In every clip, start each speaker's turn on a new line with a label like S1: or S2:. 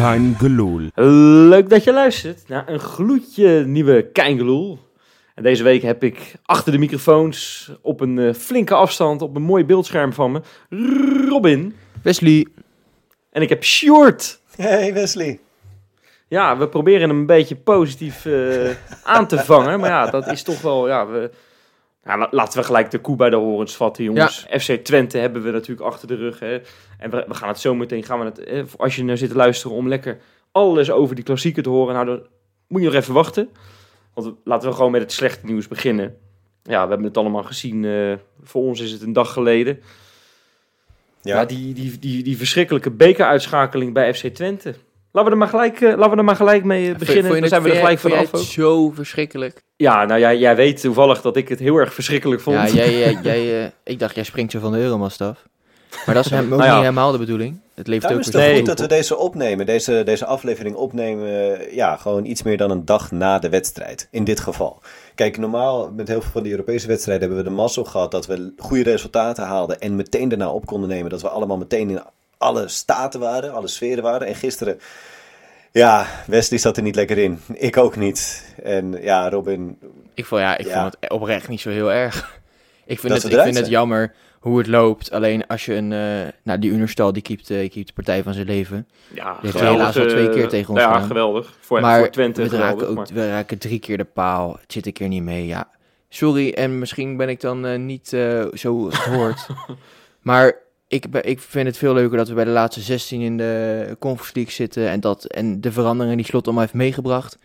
S1: Kein Geloel.
S2: Leuk dat je luistert naar een gloedje nieuwe Keingeloel. En deze week heb ik achter de microfoons op een eh, flinke afstand op een mooi beeldscherm van me Robin.
S3: Wesley.
S2: En ik heb Sjoerd.
S4: Hey Wesley.
S2: Ja, we proberen hem een beetje positief eh, aan te vangen. Maar ja, dat is toch wel... Ja, we, la- laten we gelijk de koe bij de horens vatten, jongens. FC Twente hebben we natuurlijk achter de rug. Hè. En we, we gaan het zo meteen... Gaan we het, eh, als je nou zit te luisteren om lekker alles over die klassieker te horen... Nou, dan moet je nog even wachten. Want laten we gewoon met het slechte nieuws beginnen. Ja, we hebben het allemaal gezien. eh, voor ons is het een dag geleden. Ja,
S4: Ja,
S2: die, die, die, die verschrikkelijke bekeruitschakeling bij FC Twente. Laten we er maar gelijk, eh, laten we er maar gelijk mee eh, beginnen. Dan zijn we er gelijk vanaf ook.
S3: zo verschrikkelijk.
S2: Ja, nou ja, jij weet toevallig dat ik het heel erg verschrikkelijk vond.
S3: Ja, jij, jij, jij, eh, ik dacht, jij springt zo van de Euromast af. Maar dat is hem ook
S2: Nou ja.
S3: niet helemaal de bedoeling. Het leeft
S4: Daarom
S3: ook
S4: is het
S2: Nee.
S4: goed dat we deze opnemen, deze, deze aflevering opnemen, ja, gewoon iets meer dan een dag na de wedstrijd, in dit geval. Kijk, normaal met heel veel van die Europese wedstrijden hebben we de mazzel gehad dat we goede resultaten haalden en meteen daarna op konden nemen. Dat we allemaal meteen in alle staten waren, alle sferen waren. En gisteren, ja, Wesley zat er niet lekker in. Ik ook niet. En ja, Robin,
S3: Ik vond, ja, ik
S4: Ja.
S3: vond het oprecht niet zo heel erg. Ik vind,
S4: Dat
S3: het, ik vind het jammer hoe het loopt. Alleen als je een... eh, nou, die Unerstal, die keept, eh, keept de partij van zijn leven.
S2: Ja,
S3: heeft
S2: geweldig,
S3: helaas al twee
S2: eh,
S3: keer tegen ons
S2: Ja,
S3: gedaan.
S2: geweldig. Voor,
S3: maar
S2: voor Twente
S3: we,
S2: geweldig.
S3: raken ook,
S2: maar-
S3: we raken drie keer de paal. Het zit een keer niet mee, ja. Sorry, en misschien ben ik dan eh, niet eh, zo gehoord. maar ik, ben- ik vind het veel leuker dat we bij de laatste 16 in de Conference League zitten. En, dat, en de veranderingen die Slot allemaal heeft meegebracht.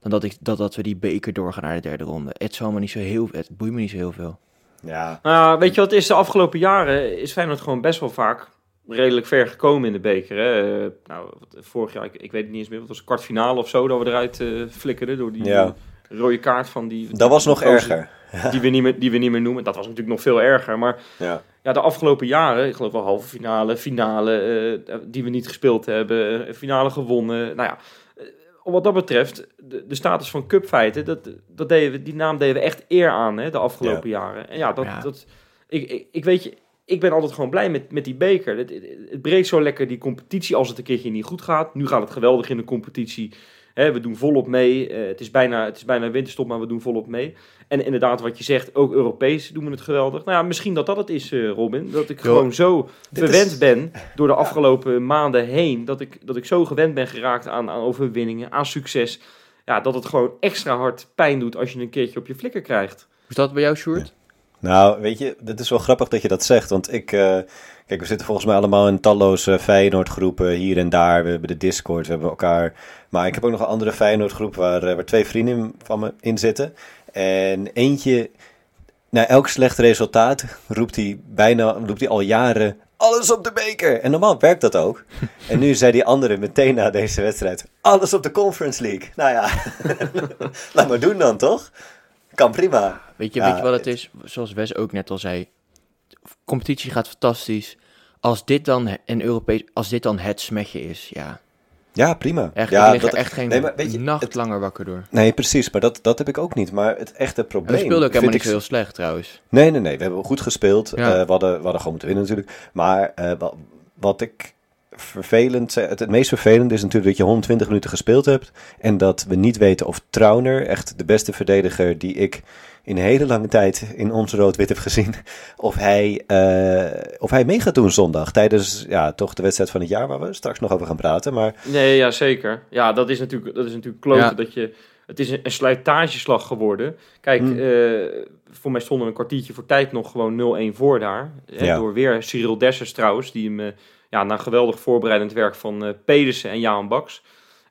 S3: Dan dat, ik, dat, dat we die beker doorgaan naar de derde ronde. Het, zal me niet zo heel, het boeit me niet zo heel veel.
S4: ja,
S2: Nou, weet je wat is? De afgelopen jaren is Feyenoord gewoon best wel vaak redelijk ver gekomen in de beker. Hè? Nou, vorig jaar, ik, ik weet het niet eens meer, het was een kwartfinale of zo dat we eruit eh, flikkerden door die
S4: Ja.
S2: Rode kaart van die...
S4: dat was nog erger.
S2: Die we, niet meer, die we niet meer noemen. Dat was natuurlijk nog veel erger, maar...
S4: Ja.
S2: Ja, de afgelopen jaren, ik geloof wel halve finale, finale, eh, die we niet gespeeld hebben, eh, finale gewonnen. Nou ja, eh, wat dat betreft, de, de status van cupfeiten, dat, dat deden we, die naam deden we echt eer aan hè, de afgelopen jaren. En ja, dat,
S3: Ja.
S2: dat ik, ik, ik weet je, ik ben altijd gewoon blij met, met die beker. Het, het, het breekt zo lekker die competitie als het een keertje niet goed gaat. Nu gaat het geweldig in de competitie. Hè, we doen volop mee. Eh, het, is bijna, het is bijna winterstop, maar we doen volop mee. En inderdaad, wat je zegt, ook Europees doen we het geweldig. Nou ja, misschien dat dat het is, eh, Robin. Dat ik gewoon zo verwend
S4: is-
S2: ben door de afgelopen maanden heen. Dat ik, dat ik zo gewend ben geraakt aan, aan overwinningen, aan succes. Ja, dat het gewoon extra hard pijn doet als je een keertje op je flikker krijgt.
S3: Hoe is dat bij jou, Sjoerd?
S4: Nou, weet je, het is wel grappig dat je dat zegt. Want ik, eh, kijk, we zitten volgens mij allemaal in talloze Feyenoord-groepen hier en daar. We hebben de Discord, we hebben elkaar. Maar ik heb ook nog een andere Feyenoord-groep waar, eh, waar twee vrienden van me in zitten. En eentje, na elk slecht resultaat, roept hij bijna, roept hij al jaren. Alles op de beker! En normaal werkt dat ook. En nu zei die andere meteen na deze wedstrijd: Alles op de Conference League. Nou ja, laat maar doen dan toch? Kan prima.
S3: Weet je,
S4: Ja,
S3: weet je wat het is? Zoals Wes ook net al zei. Competitie gaat fantastisch. Als dit dan een Europees, als dit dan het smetje is, ja.
S4: Ja, prima.
S3: Echt,
S4: ja,
S3: ik lig
S4: dat-
S3: er echt geen
S4: nee, maar weet je,
S3: nacht
S4: het-
S3: langer wakker door.
S4: Nee, precies, maar dat, dat heb ik ook niet. Maar het echte
S3: En
S4: probleem.
S3: we speelden ook helemaal niet
S4: ik-
S3: heel slecht trouwens.
S4: Nee, nee, nee. We hebben goed gespeeld.
S3: Ja.
S4: Eh, we, hadden, we hadden gewoon moeten winnen natuurlijk. Maar eh, wat, wat ik vervelend... Het, het meest vervelende is natuurlijk dat je 120 minuten gespeeld hebt. En dat we niet weten of Trauner, echt de beste verdediger die ik in een hele lange tijd in ons rood-wit heb gezien, of hij, eh, of hij mee gaat doen zondag. Tijdens ja, toch de wedstrijd van het jaar waar we straks nog over gaan praten. Maar
S2: Nee, ja, zeker. Ja, dat is natuurlijk, dat is natuurlijk kloten.
S3: Ja.
S2: Dat je, het is een, een slijtageslag geworden. Kijk,
S4: Hmm.
S2: eh, voor mij stonden we een kwartiertje voor tijd nog gewoon 0-1 voor daar. Hè,
S4: Ja.
S2: Door weer Cyril Dessers trouwens, die hem eh, ja, na geweldig voorbereidend werk van Pedersen en Jaan Baks.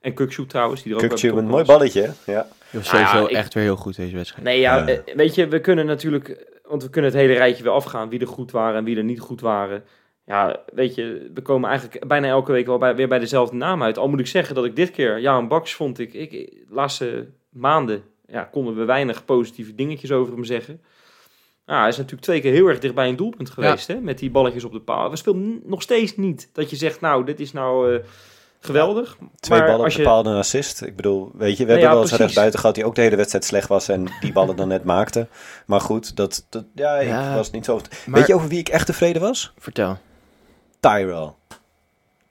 S2: En Kuksu trouwens, die er ook
S4: een mooi balletje. Ja.
S3: Je was
S2: Nou ja,
S3: sowieso
S2: ik-
S3: echt weer heel goed deze wedstrijd.
S2: Nee, ja,
S4: Ja.
S2: eh, weet je, we kunnen natuurlijk, want we kunnen het hele rijtje weer afgaan wie er goed waren en wie er niet goed waren. ja, weet je, we komen eigenlijk bijna elke week wel bij, weer bij dezelfde naam uit. Al moet ik zeggen dat ik dit keer, ja, een Baks vond ik, ik de laatste maanden ja, konden we weinig positieve dingetjes over hem zeggen. Ja, hij is natuurlijk twee keer heel erg dicht bij een doelpunt geweest, hè, met die balletjes op de paal. We speelden nog steeds niet dat je zegt, nou, dit is nou... Uh, geweldig.
S4: Twee maar ballen op de paal en een assist. Ik bedoel, weet je, we hebben wel eens rechts buiten gehad die ook de hele wedstrijd slecht was en die ballen dan net maakte. Maar goed, dat, dat ja, ik was niet zo... Weet je over wie ik echt tevreden was?
S3: Vertel.
S4: Tyrell.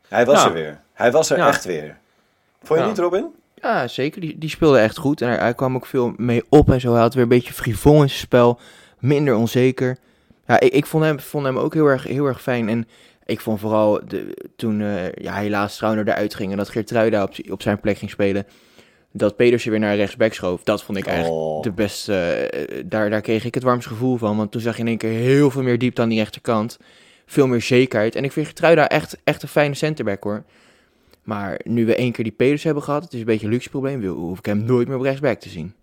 S4: Hij was er weer. Hij was er echt weer. Vond je niet, Robin?
S3: Ja, zeker. Die, die speelde echt goed. En hij, kwam ook veel mee op en zo. Hij had weer een beetje frivol in zijn spel. Minder onzeker. Ja, ik, ik vond, hem, vond hem ook heel erg, heel erg fijn. En ik vond vooral de, toen uh, ja, helaas Trauner eruit ging en dat Geertruida op, op zijn plek ging spelen. Dat Pedersen weer naar rechtsback schoof. Dat vond ik eigenlijk oh. de beste. Uh, daar, daar kreeg ik het warmste gevoel van. Want toen zag je in één keer heel veel meer diepte aan die rechterkant. Veel meer zekerheid. En ik vind Geertruida echt, echt een fijne centerback hoor. Maar nu we één keer die Pedersen hebben gehad, het is een beetje een luxe probleem, hoef ik hem nooit meer op rechtsback te zien.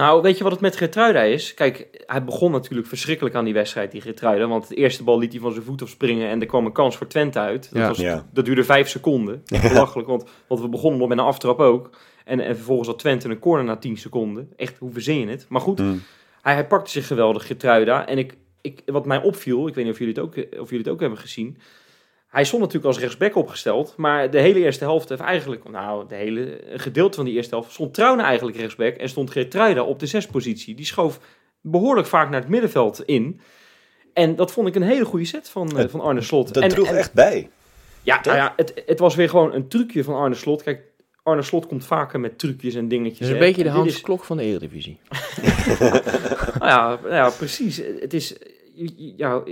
S2: Nou, weet je wat het met Gertruida is? Kijk, hij begon natuurlijk verschrikkelijk aan die wedstrijd, die Gertruida. Want de eerste bal liet hij van zijn voet springen en er kwam een kans voor Twente uit. Dat, was, dat duurde vijf seconden. Belachelijk, want, want we begonnen nog met een aftrap ook. En, en vervolgens had Twente een corner na tien seconden. Echt, hoe verzin je het? Maar goed, hmm. hij, hij pakte zich geweldig, Gertruida. En ik, ik, wat mij opviel, ik weet niet of jullie het ook, of jullie het ook hebben gezien... Hij stond natuurlijk als rechtsback opgesteld, maar de hele eerste helft heeft eigenlijk, nou, de hele gedeelte van die eerste helft stond Trouwen eigenlijk rechtsback en stond Geertruida op de zespositie. Die schoof behoorlijk vaak naar het middenveld in. En dat vond ik een hele goede set van, uh, van Arne Slot.
S4: Dat
S2: en,
S4: droeg echt bij.
S2: Ja, nou ja het, het was weer gewoon een trucje van Arne Slot. Kijk, Arne Slot komt vaker met trucjes en dingetjes. Het
S3: is een beetje de Hans Klok van de Eredivisie.
S2: nou ja, nou ja, precies. Het is, ja,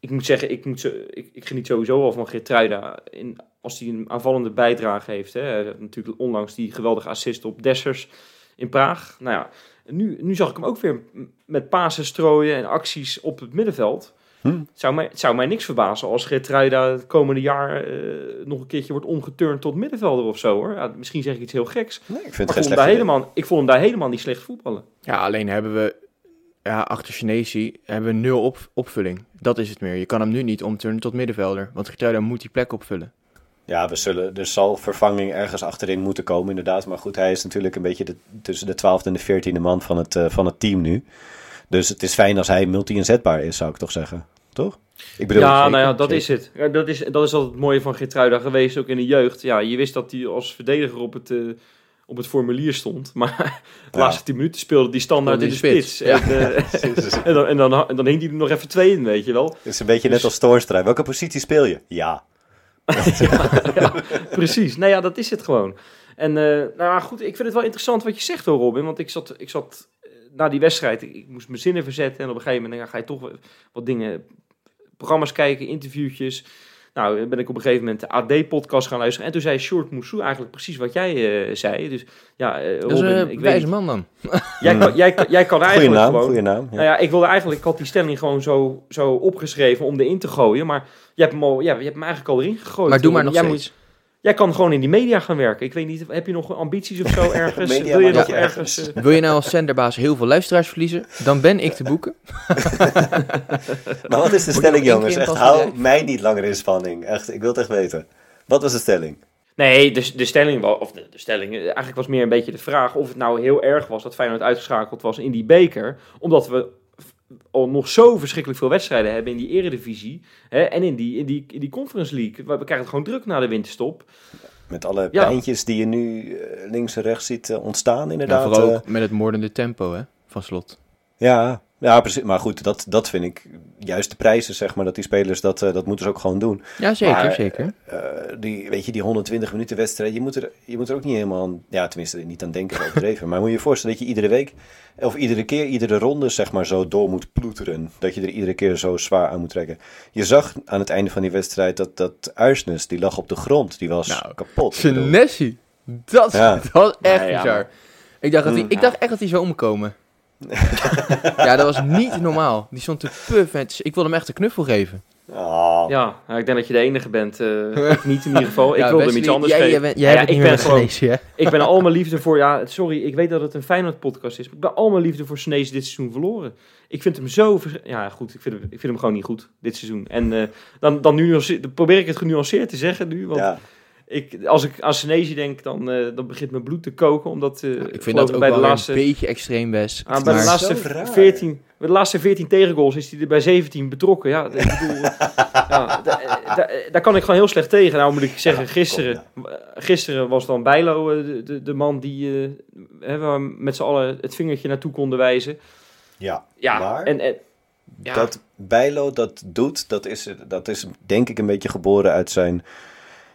S2: ik moet zeggen, ik, moet zo, ik, ik geniet sowieso al van Geertruida. In, als hij een aanvallende bijdrage heeft. Hè. Natuurlijk onlangs die geweldige assist op Dessers in Praag. Nou ja, nu, nu zag ik hem ook weer met pasen strooien en acties op het middenveld. Hm. Het, zou mij, het zou mij niks verbazen als Geertruida het komende jaar uh, nog een keertje wordt omgeturnd tot middenvelder of zo hoor. Ja, misschien zeg ik iets heel geks.
S4: Nee, ik, vind
S2: maar vond daar helemaal, ik vond hem daar helemaal niet slecht voetballen.
S3: Ja, alleen hebben we ja, achter Chinesi hebben we nul op, opvulling. Dat is het meer. Je kan hem nu niet omturnen tot middenvelder. Want Geertruida moet die plek opvullen.
S4: Ja, we zullen, er zal vervanging ergens achterin moeten komen, inderdaad. Maar goed, hij is natuurlijk een beetje de, tussen de twaalfde en de veertiende man van het, uh, van het team nu. Dus het is fijn als hij multi-inzetbaar is, zou ik toch zeggen. Toch?
S2: Ik bedoel, ja, nou ja, dat is het. Ja, dat, is, dat is altijd het mooie van Geertruida geweest, ook in de jeugd. Ja, je wist dat hij als verdediger op het... Uh, op het formulier stond. Maar de laatste tien minuten speelde die standaard in de spits. En, uh, en, dan, en, dan, en dan hing hij er nog even twee in, weet je wel.
S4: Het is een beetje net dus- als Toornstra. Welke positie speel je? Ja.
S2: ja, precies. Nou ja, dat is het gewoon. En uh, nou goed, ik vind het wel interessant wat je zegt hoor, Robin. Want ik zat, ik zat uh, na die wedstrijd, ik, ik, moest mijn zinnen verzetten. En op een gegeven moment ga je toch wat dingen, programma's kijken, interviewtjes. Nou, ben ik op een gegeven moment de AD-podcast gaan luisteren. En toen zei Short Moussou eigenlijk precies wat jij uh, zei. Dus ja, uh,
S3: Robin, een ik wijze man dan.
S2: jij, kan, jij, jij kan eigenlijk
S4: goeie naam,
S2: gewoon...
S4: Goeie naam,
S2: ja. Nou ja, ik wilde eigenlijk, ik had die stelling gewoon zo, zo opgeschreven om erin te gooien. Maar je hebt hem, al, ja, je hebt hem eigenlijk al erin gegooid.
S3: Maar doe maar nog jij steeds. Moet,
S2: Jij kan gewoon in die media gaan werken. Ik weet niet, heb je nog ambities of zo ergens? Wil je nog ergens...
S3: Uh... Wil je nou als zenderbaas heel veel luisteraars verliezen? Dan ben ik te boeken.
S4: maar wat is de stelling, jongens? Echt, hou mij niet langer in spanning. Echt, ik wil het echt weten. Wat was de stelling?
S2: Nee, de, de stelling, of de, de stelling, eh, eigenlijk was meer een beetje de vraag of het nou heel erg was dat Feyenoord uitgeschakeld was in die beker. Omdat we al nog zo verschrikkelijk veel wedstrijden hebben in die eredivisie. Hè, en in die, in, die, in die Conference League. We krijgen het gewoon druk na de winterstop.
S4: Met alle ja. pijntjes die je nu eh, links en rechts ziet eh, ontstaan inderdaad.
S3: Ja, vooral ook met het moordende tempo hè, van slot.
S4: Ja, ja, precies. Maar goed, dat, dat vind ik juist de prijzen, zeg maar, dat die spelers, dat, uh, dat moeten ze ook gewoon doen.
S3: Ja, zeker, zeker.
S4: Uh, die, weet je, die 120 minuten wedstrijd, je moet, er, je moet er ook niet helemaal aan, ja, tenminste niet aan denken, overdreven. maar moet je je voorstellen dat je iedere week, of iedere keer, iedere ronde, zeg maar, zo door moet ploeteren. Dat je er iedere keer zo zwaar aan moet trekken. Je zag aan het einde van die wedstrijd dat, dat Uisnes, die lag op de grond, die was nou, kapot.
S3: Senesi, dat, ja. dat was echt ja, bizar. Ik dacht, dat hij, ik dacht echt dat hij zou omkomen. ja, dat was niet normaal. Die stond te puffen. Ik wilde hem echt een knuffel geven.
S4: Oh.
S2: Ja, nou, ik denk dat je de enige bent. eh, ik niet in ieder geval. Ik
S3: Ja,
S2: wilde hem iets anders
S3: jij,
S2: geven.
S3: Jij, bent- jij
S2: Ja,
S3: hebt het
S2: ik
S3: niet
S2: ben gewoon, ik ben al mijn liefde voor, ja, sorry, ik weet dat het een Feyenoord podcast is, maar ik ben al mijn liefde voor Snees dit seizoen verloren. Ik vind hem zo, ja goed, ik vind hem, ik vind hem gewoon niet goed dit seizoen. En eh, dan, dan, dan probeer ik het genuanceerd te zeggen nu, want
S4: Ja.
S2: ik, als ik aan Senesi denk, dan, eh, dan begint mijn bloed te koken, omdat eh,
S3: Ik vind dat ook
S2: bij
S3: wel
S2: de laatste,
S3: een beetje extreem,
S2: ah, bij de laatste
S4: Zo raar.
S2: 14, bij de laatste 14 tegengoals is hij er bij 17 betrokken. Ja, ik bedoel, ja, da- da- daar kan ik gewoon heel slecht tegen. Nou moet ik zeggen, gisteren, gisteren was dan Bijlo eh, de, de, de man die eh, hè, met z'n allen het vingertje naartoe konden wijzen.
S4: ja.
S2: Ja,
S4: Maar-
S2: en, en ja,
S4: Dat Bijlo dat doet, dat is, dat is denk ik een beetje geboren uit zijn,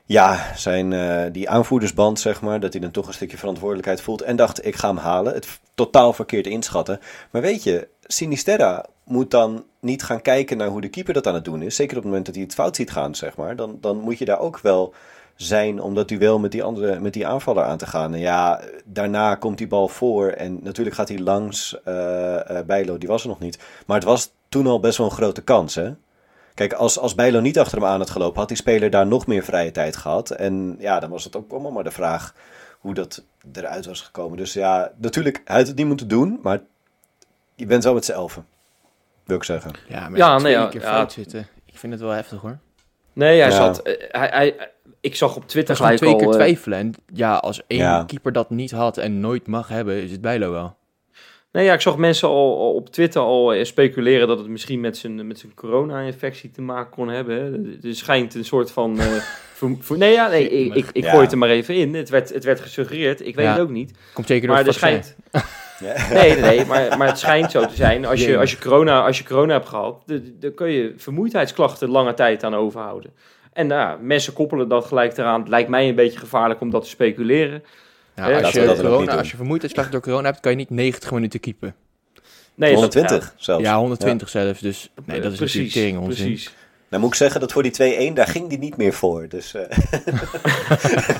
S4: ja, zijn eh, die aanvoerdersband, zeg maar. Dat hij dan toch een stukje verantwoordelijkheid voelt en dacht, ik ga hem halen. Het totaal verkeerd inschatten. Maar weet je, Sinisterra moet dan niet gaan kijken naar hoe de keeper dat aan het doen is. Zeker op het moment dat hij het fout ziet gaan, zeg maar. Dan, dan moet je daar ook wel zijn om dat duel met die, andere, met die aanvaller aan te gaan. En ja, daarna komt die bal voor en natuurlijk gaat hij langs eh, Bijlo, die was er nog niet. Maar het was toen al best wel een grote kans, hè? Kijk, als, als Bijlo niet achter hem aan had gelopen, had die speler daar nog meer vrije tijd gehad. En ja, dan was het ook allemaal maar de vraag hoe dat eruit was gekomen. Dus ja, natuurlijk, hij had het niet moeten doen, maar je bent wel met z'n elfen, wil ik zeggen.
S3: Ja, maar
S2: Ja,
S3: ja,
S2: nee,
S3: twee
S2: ja,
S3: keer
S2: ja.
S3: fout zitten. Ik vind het wel heftig, hoor.
S2: nee, hij
S4: Ja.
S2: zat, eh, hij, hij, ik zag op Twitter gelijk
S3: twee
S2: al...
S3: keer
S2: eh,
S3: twijfelen. En ja, als één
S4: Ja.
S3: keeper dat niet had en nooit mag hebben, is het Bijlo wel.
S2: Nee, ja, ik zag mensen al, al op Twitter al eh, speculeren dat het misschien met zijn, met zijn corona-infectie te maken kon hebben. Hè. Er schijnt een soort van... eh, ver- ver- nee, ja, nee, ik, ik, ik
S4: Ja.
S2: gooi het er maar even in. Het werd, het werd gesuggereerd, ik weet
S3: Ja.
S2: het ook niet.
S3: Komt zeker door
S2: Maar
S3: het
S2: er
S3: vaccin.
S2: schijnt... Nee, nee, nee maar, maar het schijnt zo te zijn. Als je, als je, corona, als je corona hebt gehad, de- dan kun je vermoeidheidsklachten lange tijd aan overhouden. En nou, mensen koppelen dat gelijk eraan. Het lijkt mij een beetje gevaarlijk om dat te speculeren.
S3: Ja,
S2: Ja,
S3: als, je corona, als je door corona hebt, kan je niet 90 minuten keepen.
S2: Nee, dat-
S4: 120 zelfs.
S3: Ja, 120 zelfs. Dus nee, dat is
S2: precies,
S3: natuurlijk tering onzin.
S2: precies.
S4: Nou moet ik zeggen dat voor die 2-1, daar ging die niet meer voor. Dus, eh,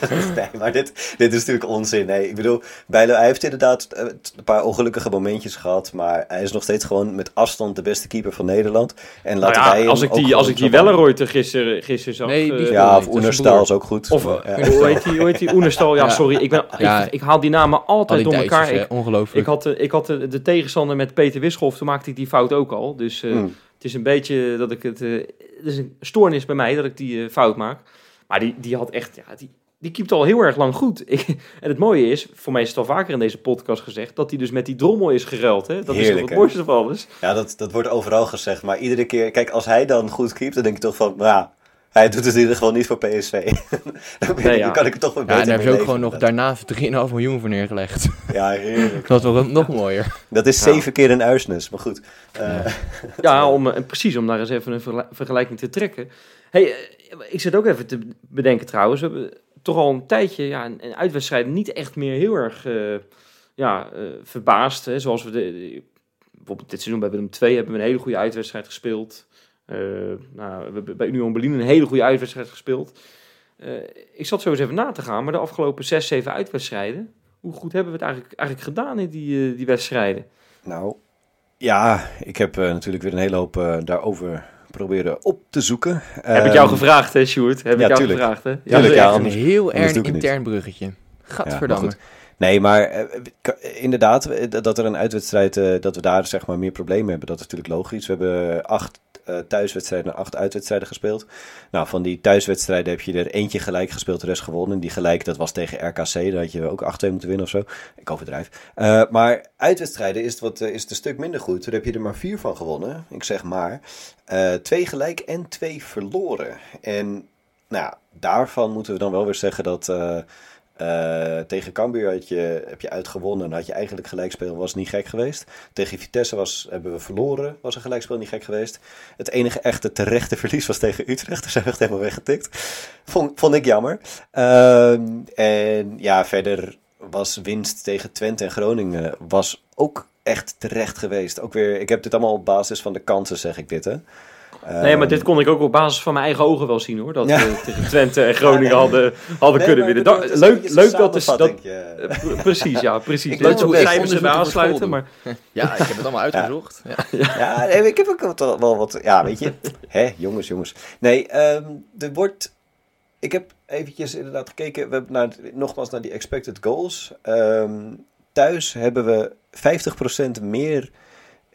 S4: nee, maar dit, dit is natuurlijk onzin. Nee, ik bedoel, Bijlo, hij heeft inderdaad eh, een paar ongelukkige momentjes gehad. Maar hij is nog steeds gewoon met afstand de beste keeper van Nederland. En
S2: Nou
S4: laten
S2: ja,
S4: wij hem
S2: als ik die, als ik die Welleroyter gisteren, gisteren zag...
S3: Nee, die
S2: eh,
S4: Ja, of Oenerstal is ook goed.
S2: Of,
S4: Maar, ja.
S2: hoe heet die, hoe heet die Oenerstal? Ja,
S3: Ja.
S2: sorry, ik, ben,
S3: Ja.
S2: ik, ik haal die namen
S3: Al
S2: altijd door elkaar. Ik,
S3: ongelooflijk.
S2: ik had, de, ik had de, de tegenstander met Peter Wischoff, toen maakte ik die fout ook al. Dus eh,
S4: Hmm.
S2: Het is een beetje dat ik het... eh, het is een stoornis bij mij dat ik die eh, fout maak. Maar die, die had echt... Ja, die, die keept al heel erg lang goed. Ik, en het mooie is, voor mij is het al vaker in deze podcast gezegd, dat hij dus met die drommel is geruild. Hè? Dat is
S4: Heerlijk, hè?
S2: het mooiste van alles.
S4: Ja, dat, dat wordt overal gezegd. Maar iedere keer, kijk, als hij dan goed keept, dan denk ik toch van, nou, ja, hij doet het in ieder geval niet voor PSV. dan,
S2: Nee, ja.
S4: dan kan ik er toch wel
S3: ja,
S4: beter
S3: en daar hebben ze ook gewoon nog daarna 3,5 miljoen voor neergelegd.
S4: Ja, heerlijk.
S3: dat was wel nog mooier.
S4: Dat is
S2: Ja.
S4: zeven keer een uisnes, maar goed. Eh,
S2: Ja, om, eh, precies, om daar eens even een vergel- vergelijking te trekken. Hey, eh, ik zit ook even te bedenken trouwens. We hebben toch al een tijdje ja, een, uitwedstrijd niet echt meer heel erg ja, verbaasd. Hè? Zoals we de, de- bijvoorbeeld dit seizoen bij Willem II hebben we een hele goede uitwedstrijd gespeeld. Eh, nou, we hebben bij Union Berlin een hele goede uitwedstrijd gespeeld. Eh, ik zat zo eens even na te gaan, maar de afgelopen zes, zeven uitwedstrijden, hoe goed hebben we het eigenlijk, eigenlijk gedaan in die, eh, die wedstrijden?
S4: Nou, ja, ik heb eh, natuurlijk weer een hele hoop eh, daarover proberen op te zoeken.
S2: Heb ik jou
S4: Ehm,
S2: gevraagd, hè, Sjoerd? Heb
S4: ja,
S2: ik jou
S4: tuurlijk.
S2: gevraagd, hè?
S4: Tuurlijk,
S2: zeker.
S4: ja,
S3: een
S4: anders-
S3: heel
S4: anders
S3: erg intern bruggetje. Gadverdamme.
S4: goed. Nee, maar inderdaad, dat er een uitwedstrijd, eh, dat we daar zeg maar meer problemen hebben, dat is natuurlijk logisch. We hebben acht eh, thuiswedstrijden en acht uitwedstrijden gespeeld. Nou, van die thuiswedstrijden heb je er eentje gelijk gespeeld, de rest gewonnen. Die gelijk, dat was tegen RKC, daar had je ook 8-2 moeten winnen of zo. Ik overdrijf. Eh, maar uitwedstrijden is het, wat, eh, is het een stuk minder goed. Daar heb je er maar vier van gewonnen. Ik zeg maar. Twee gelijk en twee verloren. En nou daarvan moeten we dan wel weer zeggen dat... eh, tegen Cambuur heb je uitgewonnen en had je eigenlijk gelijkspel, was niet gek geweest. Tegen Vitesse was, hebben we verloren, was een gelijkspel niet gek geweest. Het enige echte terechte verlies was tegen Utrecht, daar zijn we echt helemaal weggetikt. Vond, vond ik jammer. Ehm, en ja, verder was winst tegen Twente en Groningen was ook echt terecht geweest. Ook weer, ik heb dit allemaal op basis van de kansen, zeg ik dit hè.
S2: Nee, maar dit kon ik ook op basis van mijn eigen ogen wel zien hoor. Dat we tegen Twente en Groningen hadden, hadden
S4: Nee,
S2: kunnen winnen. leuk, leuk dat is dat. eh, precies, ja, precies.
S3: Ik
S2: leuk
S3: hoe
S2: cijfers erbij aansluiten, maar
S3: Ja, ik heb het allemaal uitgezocht. Ja.
S4: Ja, nee, ik heb ook wel, wel wat. Ja, weet je. Hè, jongens, jongens. Nee, ehm, er wordt. Ik heb eventjes inderdaad gekeken. We hebben naar, nogmaals naar die expected goals. Ehm, thuis hebben we 50% meer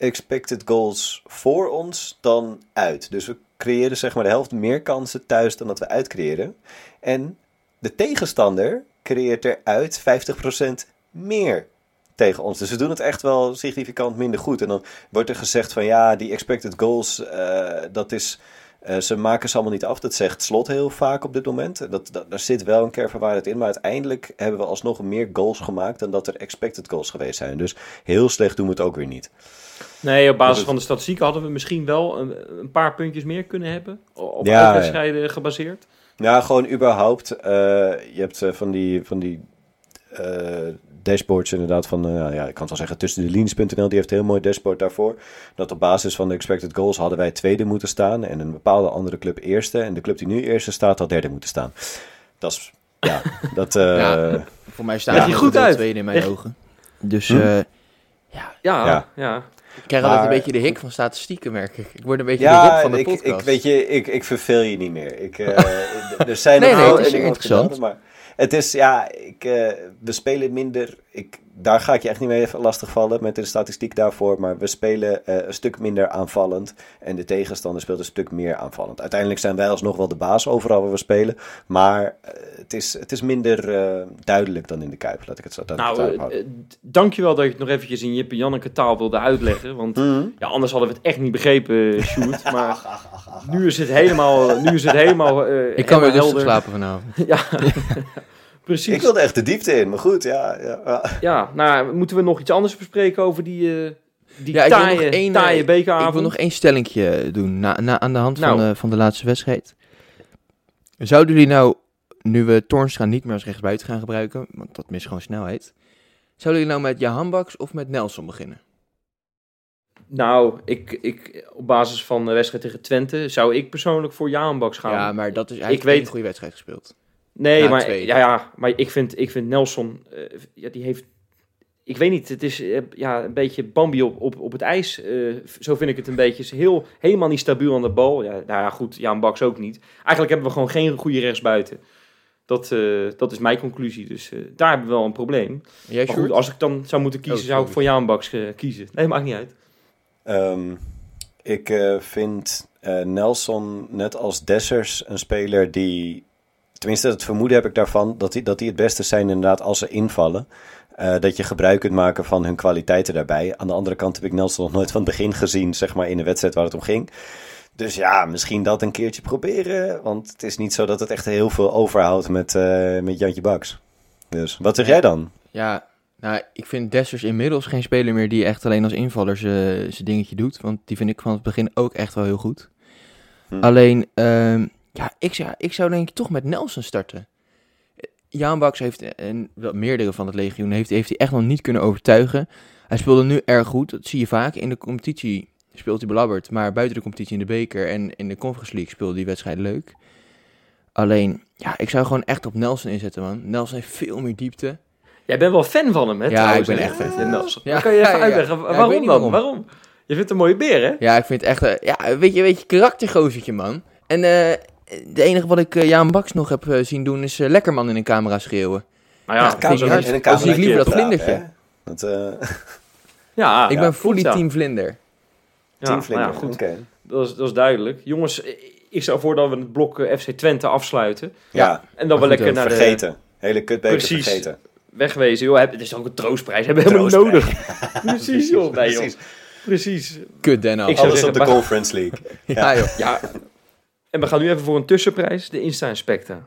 S4: expected goals voor ons dan uit. Dus we creëren zeg maar de helft meer kansen thuis dan dat we uitcreëren. En de tegenstander creëert eruit 50% meer tegen ons. Dus we doen het echt wel significant minder goed. En dan wordt er gezegd van ja, die expected goals, eh, dat is... eh, ze maken ze allemaal niet af. Dat zegt Slot heel vaak op dit moment. Dat, daar zit wel een kern van waarheid in. Maar uiteindelijk hebben we alsnog meer goals gemaakt dan dat er expected goals geweest zijn. Dus heel slecht doen we het ook weer niet.
S2: Nee, op basis
S4: het-
S2: van de statistieken hadden we misschien wel een, een paar puntjes meer kunnen hebben. Op
S4: Ja, ja.
S2: wedstrijden gebaseerd.
S4: Ja, gewoon überhaupt. eh, je hebt eh, van die, van die eh, dashboards inderdaad van, ja, ik kan het wel zeggen, tussen de leans.nl, die heeft een heel mooi dashboard daarvoor. Dat op basis van de expected goals hadden wij tweede moeten staan en een bepaalde andere club eerste. En de club die nu eerste staat, had derde moeten staan. Dat is, ja, dat... eh,
S3: Ja. Voor mij staat hij
S2: je
S3: goed
S2: uit.
S3: tweede in mijn ogen. Dus
S4: Hm?
S3: eh,
S2: Ja, ja.
S4: Ja.
S2: ja.
S3: Ik krijg altijd een beetje de hik van statistieken, merk ik. Ik word een beetje de hik van de
S4: ik,
S3: podcast.
S4: ik, weet je, ik, ik verveel je niet meer. Ik, eh, er zijn
S3: Nee, nee, het is interessant.
S4: maar het is, ja, ik, eh, we spelen minder. Ik, daar ga ik je echt niet mee even lastigvallen met de statistiek daarvoor. Maar we spelen eh, een stuk minder aanvallend. En de tegenstander speelt een stuk meer aanvallend. Uiteindelijk zijn wij alsnog wel de baas overal waar we spelen. Maar eh, het, is, het is minder eh, duidelijk dan in de Kuip. Laat ik het zo
S2: Nou,
S4: houden.
S2: dankjewel dat je het nog eventjes in Jip en Janneke taal wilde uitleggen. Want
S4: Mhm.
S2: ja, anders hadden we het echt niet begrepen, Sjoerd. Maar nu is het helemaal, nu is het helemaal eh,
S3: ik kan weer rustig
S2: helder.
S3: slapen vanavond.
S2: Ja, precies.
S4: Ik wilde echt de diepte in, maar goed, ja. ja, ja.
S2: Nou, moeten we nog iets anders bespreken over die, eh die
S3: Ja, ik wil nog
S2: taaie,
S3: één,
S2: taaie
S3: eh,
S2: bekeravond?
S3: Ik wil nog één stellingje doen na, na, aan de hand van,
S2: Nou.
S3: de, van de laatste wedstrijd. Zouden jullie nou, nu we Toornstra niet meer als rechtsbuiten gaan gebruiken, want dat mist gewoon snelheid, zouden jullie nou met Jahan Baks of met Nelson beginnen?
S2: Nou, ik, ik, op basis van de wedstrijd tegen Twente zou ik persoonlijk voor Jaanbaks gaan.
S3: Ja, maar dat is eigenlijk
S2: weet-
S3: een goede wedstrijd gespeeld.
S2: Nee, maar,
S3: twee.
S2: ja, ja, maar ik vind, ik vind Nelson, eh, ja, die heeft... Ik weet niet, het is eh, ja, een beetje Bambi op, op, op het ijs. eh, zo vind ik het een beetje. Is heel, helemaal niet stabiel aan de bal. Ja, nou ja, goed, Jaan Baks ook niet. Eigenlijk hebben we gewoon geen goede rechtsbuiten. Dat, eh, dat is mijn conclusie. Dus eh, daar hebben we wel een probleem.
S3: Jij,
S2: Maar goed,
S3: Sjoerd?
S2: als ik dan zou moeten kiezen,
S3: Oh,
S2: zou ik voor Jaan Baks kiezen. Nee, maakt niet uit.
S4: Ehm, ik eh, vind eh, Nelson net als Dessers een speler die... Tenminste, het vermoeden heb ik daarvan dat die, dat die het beste zijn inderdaad als ze invallen. Eh, dat je gebruik kunt maken van hun kwaliteiten daarbij. Aan de andere kant heb ik Nelson nog nooit van het begin gezien, zeg maar, in de wedstrijd waar het om ging. Dus ja, misschien dat een keertje proberen. Want het is niet zo dat het echt heel veel overhoudt met, eh, met Jantje Baks. Dus wat zeg jij dan?
S3: Ja, nou, ik vind Dessers inmiddels geen speler meer die echt alleen als invaller zijn dingetje doet. Want die vind ik van het begin ook echt wel heel goed.
S4: Hm.
S3: Alleen, ehm, ja, ik zou, ik zou denk ik toch met Nelson starten. Jaan Baks heeft, en wel meerdere van het legioen, heeft, heeft hij echt nog niet kunnen overtuigen. Hij speelde nu erg goed, dat zie je vaak. In de competitie speelt hij belabberd, maar buiten de competitie in de beker en in de Conference League speelde die wedstrijd leuk. Alleen, ja, ik zou gewoon echt op Nelson inzetten, man. Nelson heeft veel meer diepte.
S2: Jij bent wel fan van hem, hè?
S3: Ja,
S2: trouwens,
S3: ik ben echt fan van hem.
S2: Nelson.
S3: Ja,
S2: kan je even
S3: ja,
S2: uitleggen.
S3: Ja,
S2: waarom dan?
S3: waarom.
S2: Je vindt een mooie beer, hè?
S3: Ja, ik vind het echt, eh, ja, weet je, weet je, karaktergozertje, man. En eh de enige wat ik eh, Jaan Baks nog heb eh, zien doen is eh, Lekkerman in een camera schreeuwen.
S2: Nou ja,
S3: Ja, ik.
S4: En een
S3: Of zie ik liever dat
S4: praten,
S3: vlindertje.
S4: Dat, eh
S2: Ja,
S3: ik
S2: ja,
S3: ben fully
S2: ja.
S3: team Vlinder.
S2: Ja,
S4: team
S2: nou
S4: vlinder.
S2: ja, goed.
S4: Oké.
S2: Dat is, dat is duidelijk. Jongens, ik stel voor dat we het blok eh, FC Twente afsluiten.
S4: Ja,
S2: En dat we
S3: goed,
S2: lekker naar de
S4: vergeten. Hele kutbeker
S2: Precies.
S4: vergeten.
S2: wegwezen. Joh, het is ook een troostprijs. Hebben we helemaal nodig. Precies, joh. Nee, joh.
S4: Precies.
S2: Precies.
S3: Kut Den
S2: Ik
S3: Haag.
S2: zou
S4: Alles
S2: zeggen,
S4: op de
S2: maar-
S4: Conference League.
S3: Ja, joh.
S2: Ja. En we gaan nu even voor een tussenprijs. De Insta Inspecta.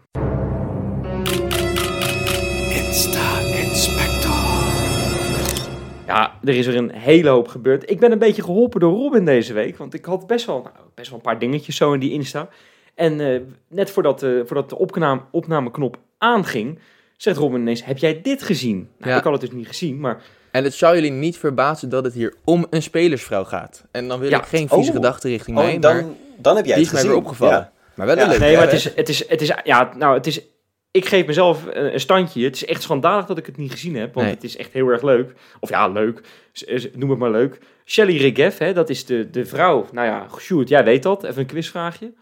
S2: Ja, er is er een hele hoop gebeurd. Ik ben een beetje geholpen door Robin deze week. Want ik had best wel, nou, best wel een paar dingetjes zo in die Insta. En eh, net voordat, eh, voordat de opname, opnameknop aanging, zegt Robin ineens, heb jij dit gezien? Nou,
S3: Ja.
S2: Ik had het dus niet gezien, maar
S3: En het zou jullie niet verbazen dat het hier om een spelersvrouw gaat. En dan wil
S2: Ja.
S3: ik geen vieze
S4: Oh.
S3: gedachten richting
S4: Oh,
S3: mij,
S4: dan,
S3: maar...
S4: dan heb jij
S3: Die
S4: het
S3: is mij
S4: gezien.
S3: weer opgevallen.
S4: Ja.
S3: Maar wel
S4: Ja.
S3: een leuke.
S2: Nee, maar het is, het is, het is, ja, nou, het is, ik geef mezelf een, standje. Het is echt schandalig dat ik het niet gezien heb, want
S3: Nee.
S2: het is echt heel erg leuk. Of ja, leuk, noem het maar leuk. Shelly Regev, hè, dat is de, de vrouw. Nou ja, Sjoerd, jij weet dat. Even een quizvraagje.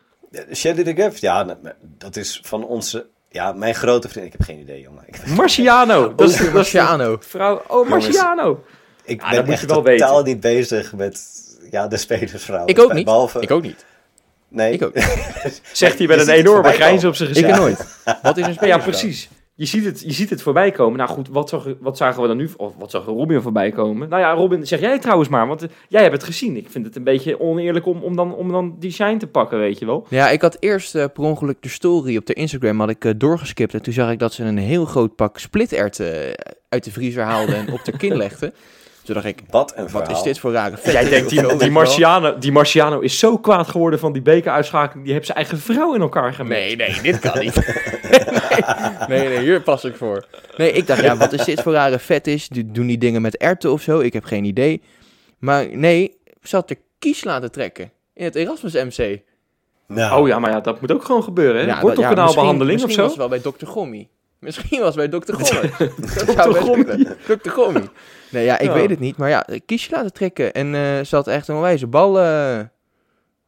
S4: Shelly Gaff, ja, nou, dat is van onze... Ja, mijn grote vriend. Ik heb geen idee, jongen. Ik,
S2: Marciano. Dat is, dat is de
S3: Marciano.
S2: vrouw. Oh, Marciano.
S4: ik
S2: Ah,
S4: ben
S2: dat moet
S4: echt
S2: je wel
S4: totaal
S2: weten.
S4: niet bezig met ja, de spelersvrouw.
S3: Ik ook niet.
S4: Behalve,
S3: Ik ook niet.
S4: Nee.
S3: Ik ook.
S2: Zegt hij met een enorme grijns op zijn
S3: Ik
S2: gezicht.
S3: er nooit. Wat is een
S2: Ja, precies. Je ziet, het, je ziet het voorbij komen. Nou goed, wat, zag, wat zagen we dan nu? Of wat zag Robin voorbij komen? Nou ja, Robin, zeg jij trouwens maar. Want eh, jij hebt het gezien. Ik vind het een beetje oneerlijk om, om, dan, om dan die shine te pakken, weet je wel.
S3: Ja, ik had eerst eh, per ongeluk de story op de Instagram had ik, eh, doorgeskipt. En toen zag ik dat ze een heel groot pak splitterten uit de vriezer haalden en op de kin legden. Toen dacht ik,
S4: Wat een verhaal.
S3: wat is dit voor rare vet?
S2: Jij denkt, die, die. Marciano, die Marciano is zo kwaad geworden van die bekeruitschakeling. Die heeft zijn eigen vrouw in elkaar gemaakt.
S3: Nee, nee, dit kan niet. nee, nee, nee, hier pas ik voor. Nee, ik dacht, ja, wat is dit voor rare vet is? Die- Doen die dingen met erwten of zo? Ik heb geen idee. Maar nee, ze had er kies laten trekken. In het Erasmus MC.
S4: Nou,
S2: Oh ja, maar ja, dat moet ook gewoon gebeuren. Hè?
S3: Ja, dat-
S2: Wortelkanaalbehandeling
S3: ja,
S2: of zo?
S3: Misschien was wel bij Dr. Gommy. Misschien was bij Dr. Gommy. dat zou best
S2: Gommy.
S3: kunnen. Dr. Gommy. Nee, ja, ik
S2: Ja.
S3: weet het niet. Maar ja, kiesje laten trekken. En eh, ze had echt een wijze bal eh,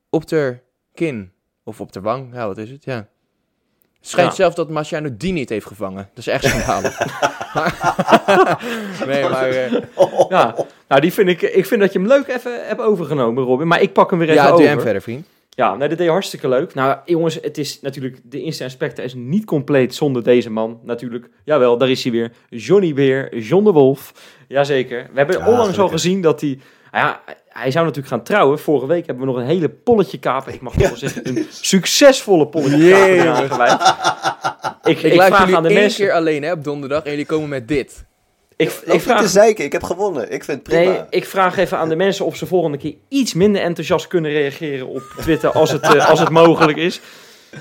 S3: op de kin. Of op de wang. Ja, wat is het? Ja. Het schijnt
S2: Ja.
S3: zelfs dat Marciano die niet heeft gevangen. Dat is echt schandalig. Nee, maar... eh,
S2: Ja, nou die vind ik, ik vind dat je hem leuk even hebt overgenomen, Robin. Maar ik pak hem weer even
S3: ja, doe
S2: over.
S3: hem verder, vriend.
S2: Ja, nee, dat deed je hartstikke leuk. Nou, jongens, het is natuurlijk... De Insta Inspector is niet compleet zonder deze man. Natuurlijk, jawel, daar is hij weer. Johnny Beer, John de Wolf. Jazeker. We hebben
S4: Ja,
S2: onlangs al gezien dat hij... nou ja, hij zou natuurlijk gaan trouwen. Vorige week hebben we nog een hele polletje kapen. Ik mag toch wel zeggen, een succesvolle polletje kapen. Ik,
S3: Ik,
S2: ik,
S3: laat
S2: vraag
S3: jullie
S2: aan de
S3: één
S2: mensen...
S3: keer alleen hè, op donderdag en jullie komen met dit.
S2: Ik, ik, vraag,
S4: te zeiken, ik heb gewonnen. Ik vind het prima.
S2: nee, ik vraag even aan de mensen of ze volgende keer iets minder enthousiast kunnen reageren op Twitter als het, eh, als het mogelijk is.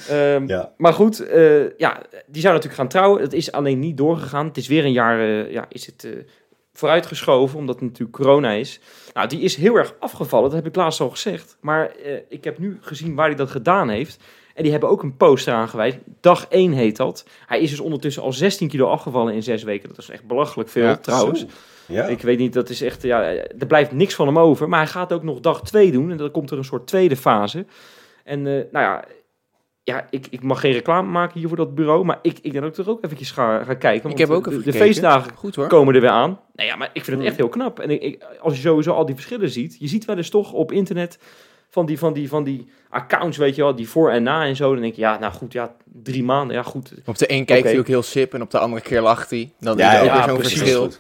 S2: Ehm,
S4: Ja.
S2: Maar goed, eh, ja, die zou natuurlijk gaan trouwen. Het is alleen niet doorgegaan. Het is weer een jaar eh, ja, is het, vooruitgeschoven, omdat het natuurlijk corona is. Nou, die is heel erg afgevallen, dat heb ik laatst al gezegd. Maar ik heb nu gezien waar hij dat gedaan heeft. En die hebben ook een poster aangeweid. Dag 1 heet dat. Hij is dus ondertussen al 16 kilo afgevallen in zes weken. Dat is echt belachelijk veel,
S3: Ja,
S2: trouwens.
S4: Zo. Ja.
S2: Ik weet niet, dat is echt, ja, er blijft niks van hem over. Maar hij gaat ook nog dag 2 doen. En dan komt er een soort tweede fase. En eh, nou ja, ja ik, ik mag geen reclame maken hier voor dat bureau. Maar ik, ik denk dat ik er ook eventjes ga, ga kijken.
S3: Ik heb ook
S2: de,
S3: even
S2: de
S3: gekeken.
S2: feestdagen
S3: Goed hoor.
S2: komen er weer aan. Nou ja, maar ik vind het echt heel knap. En ik, ik- als je sowieso al die verschillen ziet. Je ziet wel eens toch op internet van die, van die, van die accounts, weet je wel. Die voor en na en zo. Dan denk je, ja, nou goed, ja, drie maanden. Ja, goed.
S3: Op de een kijkt hij ook heel sip en op de andere keer lacht hij. Dan
S4: Ja,
S3: is er ook
S2: ja,
S3: weer zo'n
S2: precies.
S3: verschil.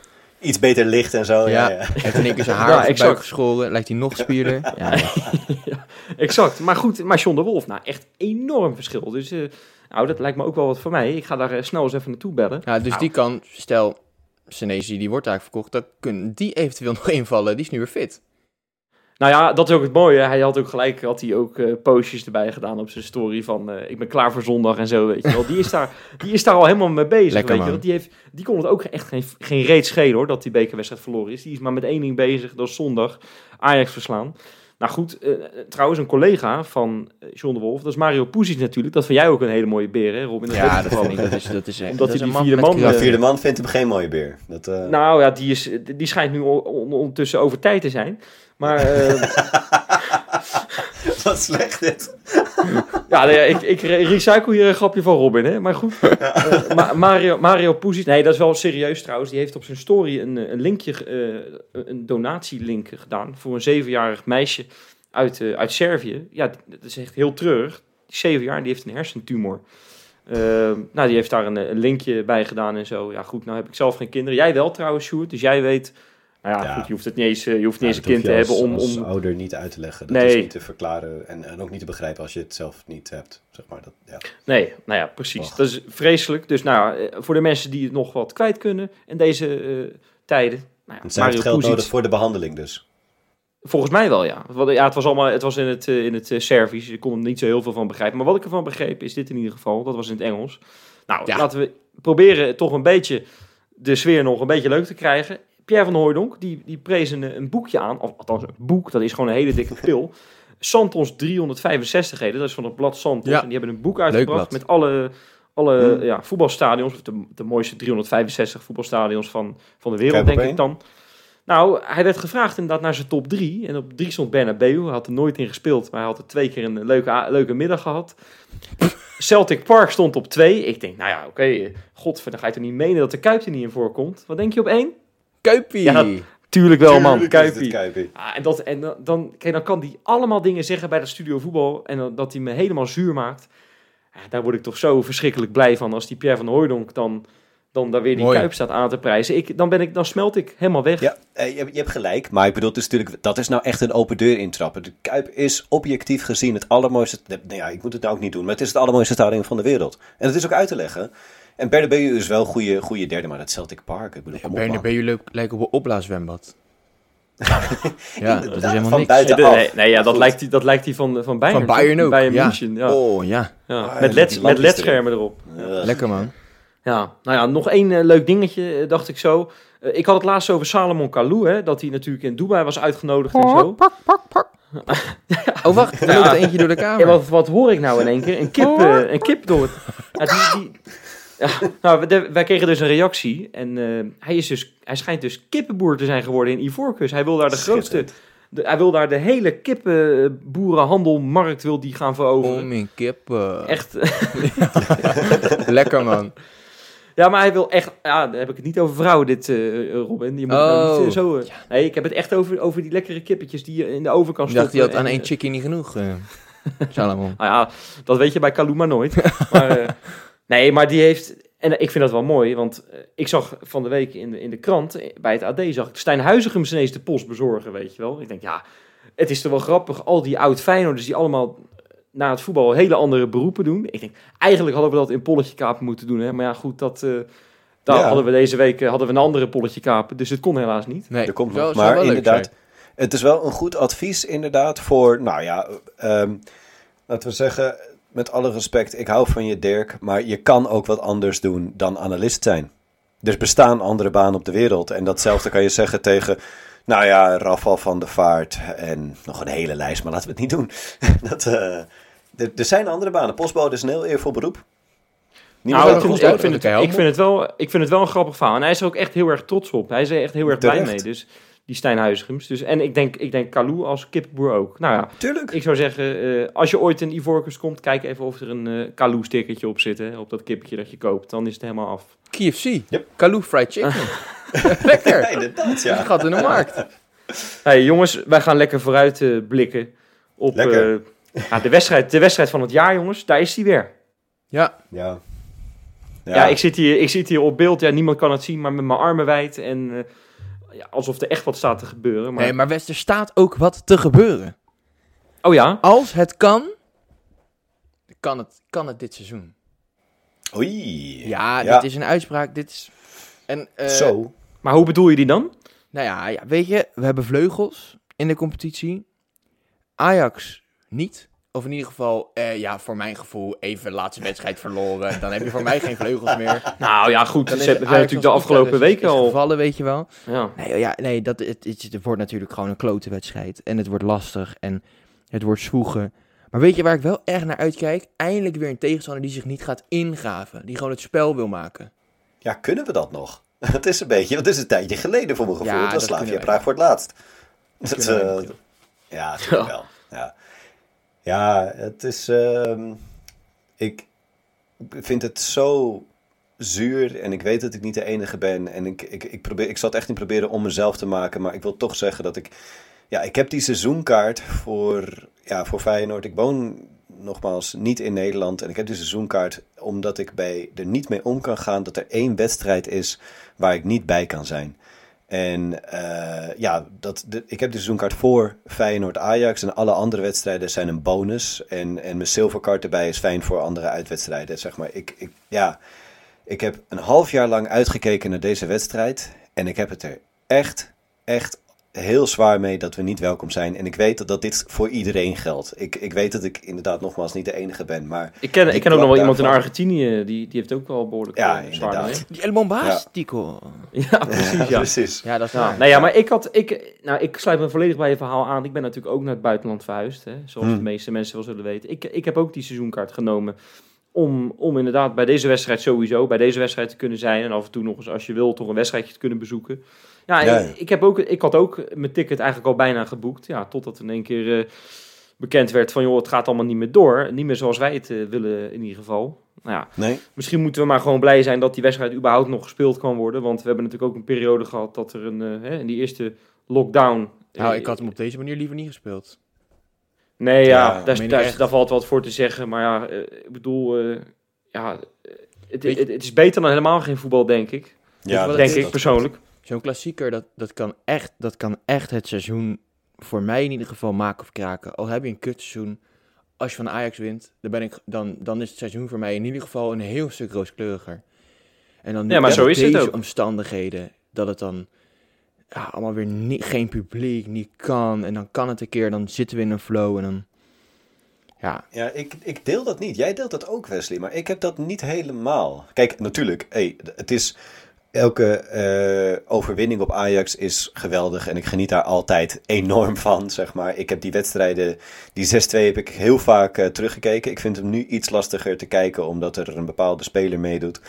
S4: Iets beter licht en zo. Ja.
S3: Ja.
S4: Ja,
S3: Heeft in één keer zijn haar
S2: Ja,
S3: geschoren. Lijkt hij nog spierder. Ja, ja.
S2: Exact. Maar goed, maar John de Wolf, nou echt enorm verschil. Dus eh, nou, dat lijkt me ook wel wat voor mij. Ik ga daar eh, snel eens even naartoe bellen.
S3: Ja, dus die kan, stel, Senesi die wordt eigenlijk verkocht, dan kunnen die eventueel nog invallen. Die is nu weer fit.
S2: Nou ja, dat is ook het mooie. Hij had ook gelijk, had hij ook eh, postjes erbij gedaan op zijn story van eh, ik ben klaar voor zondag en zo, weet je wel. Die is daar, die is daar al helemaal mee bezig,
S3: Lekker,
S2: weet je
S3: man.
S2: wel. Die, heeft, die kon het ook echt geen, geen reet schelen hoor, dat die bekerwedstrijd verloren is. Die is maar met één ding bezig, dat is zondag Ajax verslaan. Nou goed, eh, trouwens een collega van John de Wolf, dat is Mario Poesies natuurlijk. Dat vind jij ook een hele mooie beer hè Robin?
S3: Ja, dat
S2: wel.
S3: vind ik, dat is, dat is echt,
S2: Omdat
S3: dat is
S2: hij
S3: een
S2: die vierde man.
S4: De vierde man vindt hem geen mooie beer. Dat, eh,
S2: Nou ja, die, is, die schijnt nu on- on- ondertussen over tijd te zijn. Maar eh,
S4: Wat slecht dit.
S2: ja, nee, ik, ik re- recycle hier een grapje van Robin, hè. Maar goed, Eh, Ma- Mario, Mario Puzic, nee, dat is wel serieus trouwens. Die heeft op zijn story een, eh, een linkje, eh, een donatielink gedaan voor een zevenjarig meisje uit, uit Servië. Ja, dat is echt heel treurig. Die zeven jaar, die heeft een hersentumor. Eh, nou, die heeft daar een, een linkje bij gedaan en zo. Ja, goed, nou heb ik zelf geen kinderen. Jij wel trouwens, Sjoerd, dus jij weet... Nou ja,
S4: Ja.
S2: goed, je hoeft het niet eens, eh, je hoeft niet
S4: Ja,
S2: eens een kind te hebben om...
S4: als,
S2: om
S4: ouder niet uit te leggen. Dat
S2: Nee.
S4: is niet te verklaren en, en ook niet te begrijpen als je het zelf niet hebt. Zeg maar. dat, ja.
S2: Nee, nou ja, precies.
S4: Och.
S2: Dat is vreselijk. Dus nou, eh, voor de mensen die het nog wat kwijt kunnen in deze eh, tijden. Nou ja, Mario
S4: geld
S2: Puzic,
S4: nodig voor de behandeling dus.
S2: Volgens mij wel, ja. Ja het was allemaal, het was in het, eh, in het Servisch. Ik kon er niet zo heel veel van begrijpen. Maar wat ik ervan begreep is dit in ieder geval. Dat was in het Engels. Nou,
S3: Ja.
S2: laten we proberen toch een beetje de sfeer nog een beetje leuk te krijgen. Pierre van Hooijdonk, die, die prees een, een boekje aan. Of althans, een boek. Dat is gewoon een hele dikke pil. Santos 365 heden. Dat is van het blad Santos.
S3: Ja.
S2: En die hebben een boek uitgebracht met alle, alle
S4: Hmm.
S2: ja, voetbalstadions. Of de, de mooiste 365 voetbalstadions van, van de wereld, denk ik
S4: één.
S2: dan. Nou, hij werd gevraagd inderdaad naar zijn top 3. En op 3 stond Bernabeu. Hij had er nooit in gespeeld, maar hij had er twee keer een leuke, leuke middag gehad. Celtic Park stond op 2. Ik denk, nou ja, oké, eh, godver, dan ga je toch niet menen dat de Kuip er niet in voorkomt? Wat denk je op 1?
S3: Kuipie.
S2: Ja, Tuurlijk wel, man.
S4: Tuurlijk is het
S2: Kuipie.
S4: Kuipie.
S2: Ja, en dat, en dan- dan, kijk, dan kan hij allemaal dingen zeggen bij de studio voetbal. En dan, dat hij me helemaal zuur maakt. Ja, daar word ik toch zo verschrikkelijk blij van. Als die Pierre van Hooijdonk dan, dan daar weer die
S3: Mooi.
S2: Kuip staat aan te prijzen. Ik, dan, ben ik, dan smelt ik helemaal weg.
S4: Ja, eh, je, hebt- je hebt gelijk. Maar ik bedoel, het is natuurlijk, dat is nou echt een open deur intrappen. De Kuip is objectief gezien het allermooiste... Nou ja, ik moet het nou ook niet doen. Maar het is het allermooiste stadion van de wereld. En dat is ook uit te leggen. En Bernabeu is wel een goede, goede derde, maar dat Celtic Park. Ik bedoel, kom op, man.
S3: Bernabeu leuk- lijkt op een opblaaswembad. ja, dat is helemaal
S4: van
S3: niks.
S4: buiten-
S2: Nee,
S4: af.
S2: nee, nee, ja, dat, lijkt die, dat lijkt die van, van Bayern.
S3: Van Bayern ook,
S2: Bayern
S3: ja.
S2: München, ja.
S3: Oh, ja.
S2: ja.
S4: Ah,
S2: met,
S4: ja,
S2: led, met ledschermen erop.
S3: Lekker, man.
S2: Ja, nou ja, nog één eh, leuk dingetje, eh, dacht ik zo. Eh, ik had het laatst over Salomon Kalou, hè, dat hij natuurlijk in Dubai was uitgenodigd en zo.
S3: Oh, wacht. Er loopt er eentje door de
S2: Ja,
S3: kamer.
S2: wat, wat hoor ik nou in één keer? Een kip, een kip door het... Ja, die, die... Ja, nou, de- wij kregen dus een reactie. En eh, hij, is dus, hij schijnt dus kippenboer te zijn geworden in Ivoorkust. Hij wil daar de grootste... De- hij wil daar de hele kippenboerenhandelmarkt wil die gaan
S3: Oh,
S2: veroveren.
S3: mijn kippen.
S2: Echt...
S3: Lekker, man.
S2: Ja, maar hij wil echt... Ja, daar heb ik het niet over vrouwen, dit, eh, Robin. Je moet nou
S3: Oh,
S2: niet eh, zo... eh, Nee, ik heb het echt over, over die lekkere kippetjes die je in de oven kan
S3: Ik dacht,
S2: stoppen.
S3: die had aan
S2: en,
S3: één
S2: eh,
S3: chickie niet genoeg. eh Salomon.
S2: Nou ja, dat weet je bij Kaluma nooit. maar, eh, nee, maar die heeft... En ik vind dat wel mooi, want eh, ik zag van de week in de, in de krant, eh, bij het AD, zag ik Stijn Huizigem ineens de post bezorgen, weet je wel. Ik denk, ja, het is toch wel grappig, al die oud Feyenoorders die allemaal na het voetbal hele andere beroepen doen. Ik denk, eigenlijk hadden we dat in Polletje Kapen moeten doen, hè. Maar ja, goed, dat... eh daar
S4: Ja.
S2: hadden we deze week eh, hadden we een andere Polletje Kapen, dus het kon helaas niet.
S3: Nee,
S4: Er komt nog. Maar
S3: wel leuk
S4: inderdaad,
S3: zijn.
S4: het is wel een goed advies inderdaad voor, nou ja, ehm, laten we zeggen, met alle respect, ik hou van je Dirk, maar je kan ook wat anders doen dan analist zijn. Er bestaan andere banen op de wereld en datzelfde kan je zeggen tegen, nou ja, Rafal van der Vaart en nog een hele lijst, maar laten we het niet doen. dat, eh, er, zijn andere banen. Postbode is een heel eervol beroep. Niemand
S2: Nou, ik vind,
S4: een
S2: ik,
S4: goed
S2: vind het, ik, vind het wel, ik vind het wel een grappig verhaal. En hij is er ook echt heel erg trots op. Hij is er echt heel erg blij mee. Dus die Stijn Huizigems. Dus, en ik denk, ik denk Kalou als kippenboer ook. Nou ja,
S4: Tuurlijk.
S2: ik zou zeggen, eh, als je ooit in Ivorcus komt, kijk even of er een eh Kalou stickertje op zit. Hè, op dat kippetje dat je koopt. Dan is het helemaal af.
S3: KFC.
S4: Yep.
S3: Kaloo Fried Chicken. Lekker.
S4: Ja, inderdaad,
S3: Die
S4: ja.
S3: gaat in de markt.
S2: Hey, jongens, wij gaan lekker vooruit eh, blikken op eh, ja, de, wedstrijd, de wedstrijd van het jaar, jongens. Daar is hij weer.
S3: Ja.
S4: Ja.
S2: Ja, ik, zit hier, ik zit hier op beeld. Ja, niemand kan het zien, maar met mijn armen wijd. En eh, ja, alsof er echt wat staat te gebeuren. Maar...
S3: Nee, maar West, er staat ook wat te gebeuren.
S2: Oh ja?
S3: Als het kan, kan het, kan het dit seizoen.
S4: Oei.
S3: Ja,
S4: Ja.
S3: dit is een uitspraak. Dit is... En, eh,
S4: Zo.
S2: Maar hoe bedoel je die dan?
S3: Nou ja, ja, weet je, we hebben vleugels in de competitie. Ajax niet. Of in ieder geval, eh, ja, voor mijn gevoel, even laatste wedstrijd verloren. Dan heb je voor mij geen vleugels meer.
S2: Nou ja, goed.
S3: Dan
S2: Ze
S3: is
S2: hebben natuurlijk de afgelopen weken al.
S3: gevallen, weet je wel.
S2: Ja.
S3: Nee, ja, nee dat, het, het, het wordt natuurlijk gewoon een klote wedstrijd. En het wordt lastig en het wordt zwoegen. Maar weet je waar ik wel erg naar uitkijk? Eindelijk weer een tegenstander die zich niet gaat ingraven. Die gewoon het spel wil maken.
S4: Ja, kunnen we dat nog? Het is een beetje, want het is een tijdje geleden voor mijn gevoel.
S3: Ja,
S4: het was
S3: dat
S4: Slavia Praag voor het laatst. Dat, eh, ja, natuurlijk wel. Ja. Ja, het is... ehm, ik vind het zo zuur en ik weet dat ik niet de enige ben. En ik, ik, ik, probeer, ik zal het echt niet proberen om mezelf te maken, maar ik wil toch zeggen dat ik... Ja, ik heb die seizoenkaart voor, ja, voor Feyenoord. Ik woon nogmaals niet in Nederland en ik heb die seizoenkaart omdat ik bij, er niet mee om kan gaan dat er één wedstrijd is waar ik niet bij kan zijn. En eh, ja, dat, ik heb de seizoenkaart voor Feyenoord-Ajax en alle andere wedstrijden zijn een bonus. En, en mijn zilverkaart erbij is fijn voor andere uitwedstrijden. Zeg maar, ik, ik, ja, ik heb een half jaar lang uitgekeken naar deze wedstrijd en ik heb het er echt, echt heel zwaar mee dat we niet welkom zijn. En ik weet dat, dat dit voor iedereen geldt. Ik, ik weet dat ik inderdaad nogmaals niet de enige ben. Maar
S2: Ik ken, ik ken ook nog wel iemand in Argentinië, die, die heeft ook wel behoorlijk
S4: Ja,
S2: eh, zwaar
S4: inderdaad.
S2: mee.
S3: Die El Bombastico.
S2: Ja, precies, ja.
S4: precies.
S3: Ja, dat is waar.
S2: nou ja, maar ik had, ik, nou, ik sluit me volledig bij je verhaal aan. Ik ben natuurlijk ook naar het buitenland verhuisd, hè, zoals
S4: Hmm.
S2: de meeste mensen wel zullen weten. Ik, ik heb ook die seizoenkaart genomen om, om inderdaad bij deze wedstrijd sowieso, bij deze wedstrijd te kunnen zijn. En af en toe nog eens, als je wil, toch een wedstrijdje te kunnen bezoeken. Ja,
S4: Ja,
S2: Ik,
S4: ja.
S2: ik, heb ook, ik had ook mijn ticket eigenlijk al bijna geboekt. Ja, totdat in één keer eh, bekend werd van, joh, het gaat allemaal niet meer door. Niet meer zoals wij het eh, willen in ieder geval. Nou ja,
S4: Nee?
S2: Misschien moeten we maar gewoon blij zijn dat die wedstrijd überhaupt nog gespeeld kan worden. Want we hebben natuurlijk ook een periode gehad dat er een, eh, hè, in die eerste lockdown...
S3: Nou, ik had hem op deze manier liever niet gespeeld.
S2: Nee, ja,
S4: Ja,
S2: daar, valt wat voor te zeggen. Maar ja, ik bedoel, eh, ja, het,
S3: Weet je-
S2: het, het is beter dan helemaal geen voetbal, denk ik.
S4: Ja, dat-
S2: denk
S3: is
S2: ik
S4: dat-
S2: persoonlijk.
S3: Zo'n klassieker, dat, dat, kan echt, dat kan echt het seizoen voor mij in ieder geval maken of kraken. Al heb je een kutseizoen, als je van Ajax wint, dan, ben ik, dan, dan is het seizoen voor mij in ieder geval een heel stuk rooskleuriger. En dan
S2: Ja, maar
S3: met
S2: zo is het
S3: deze
S2: ook.
S3: omstandigheden, dat het dan ja, allemaal weer niet, geen publiek, niet kan. En dan kan het een keer, dan zitten we in een flow en dan... Ja,
S4: Ja, ik, ik deel dat niet. Jij deelt dat ook, Wesley, maar ik heb dat niet helemaal. Kijk, natuurlijk, hey, het is. Elke eh, overwinning op Ajax is geweldig en ik geniet daar altijd enorm van, zeg maar. Ik heb die wedstrijden, die 6-2 heb ik heel vaak eh, teruggekeken. Ik vind hem nu iets lastiger te kijken, omdat er een bepaalde speler meedoet.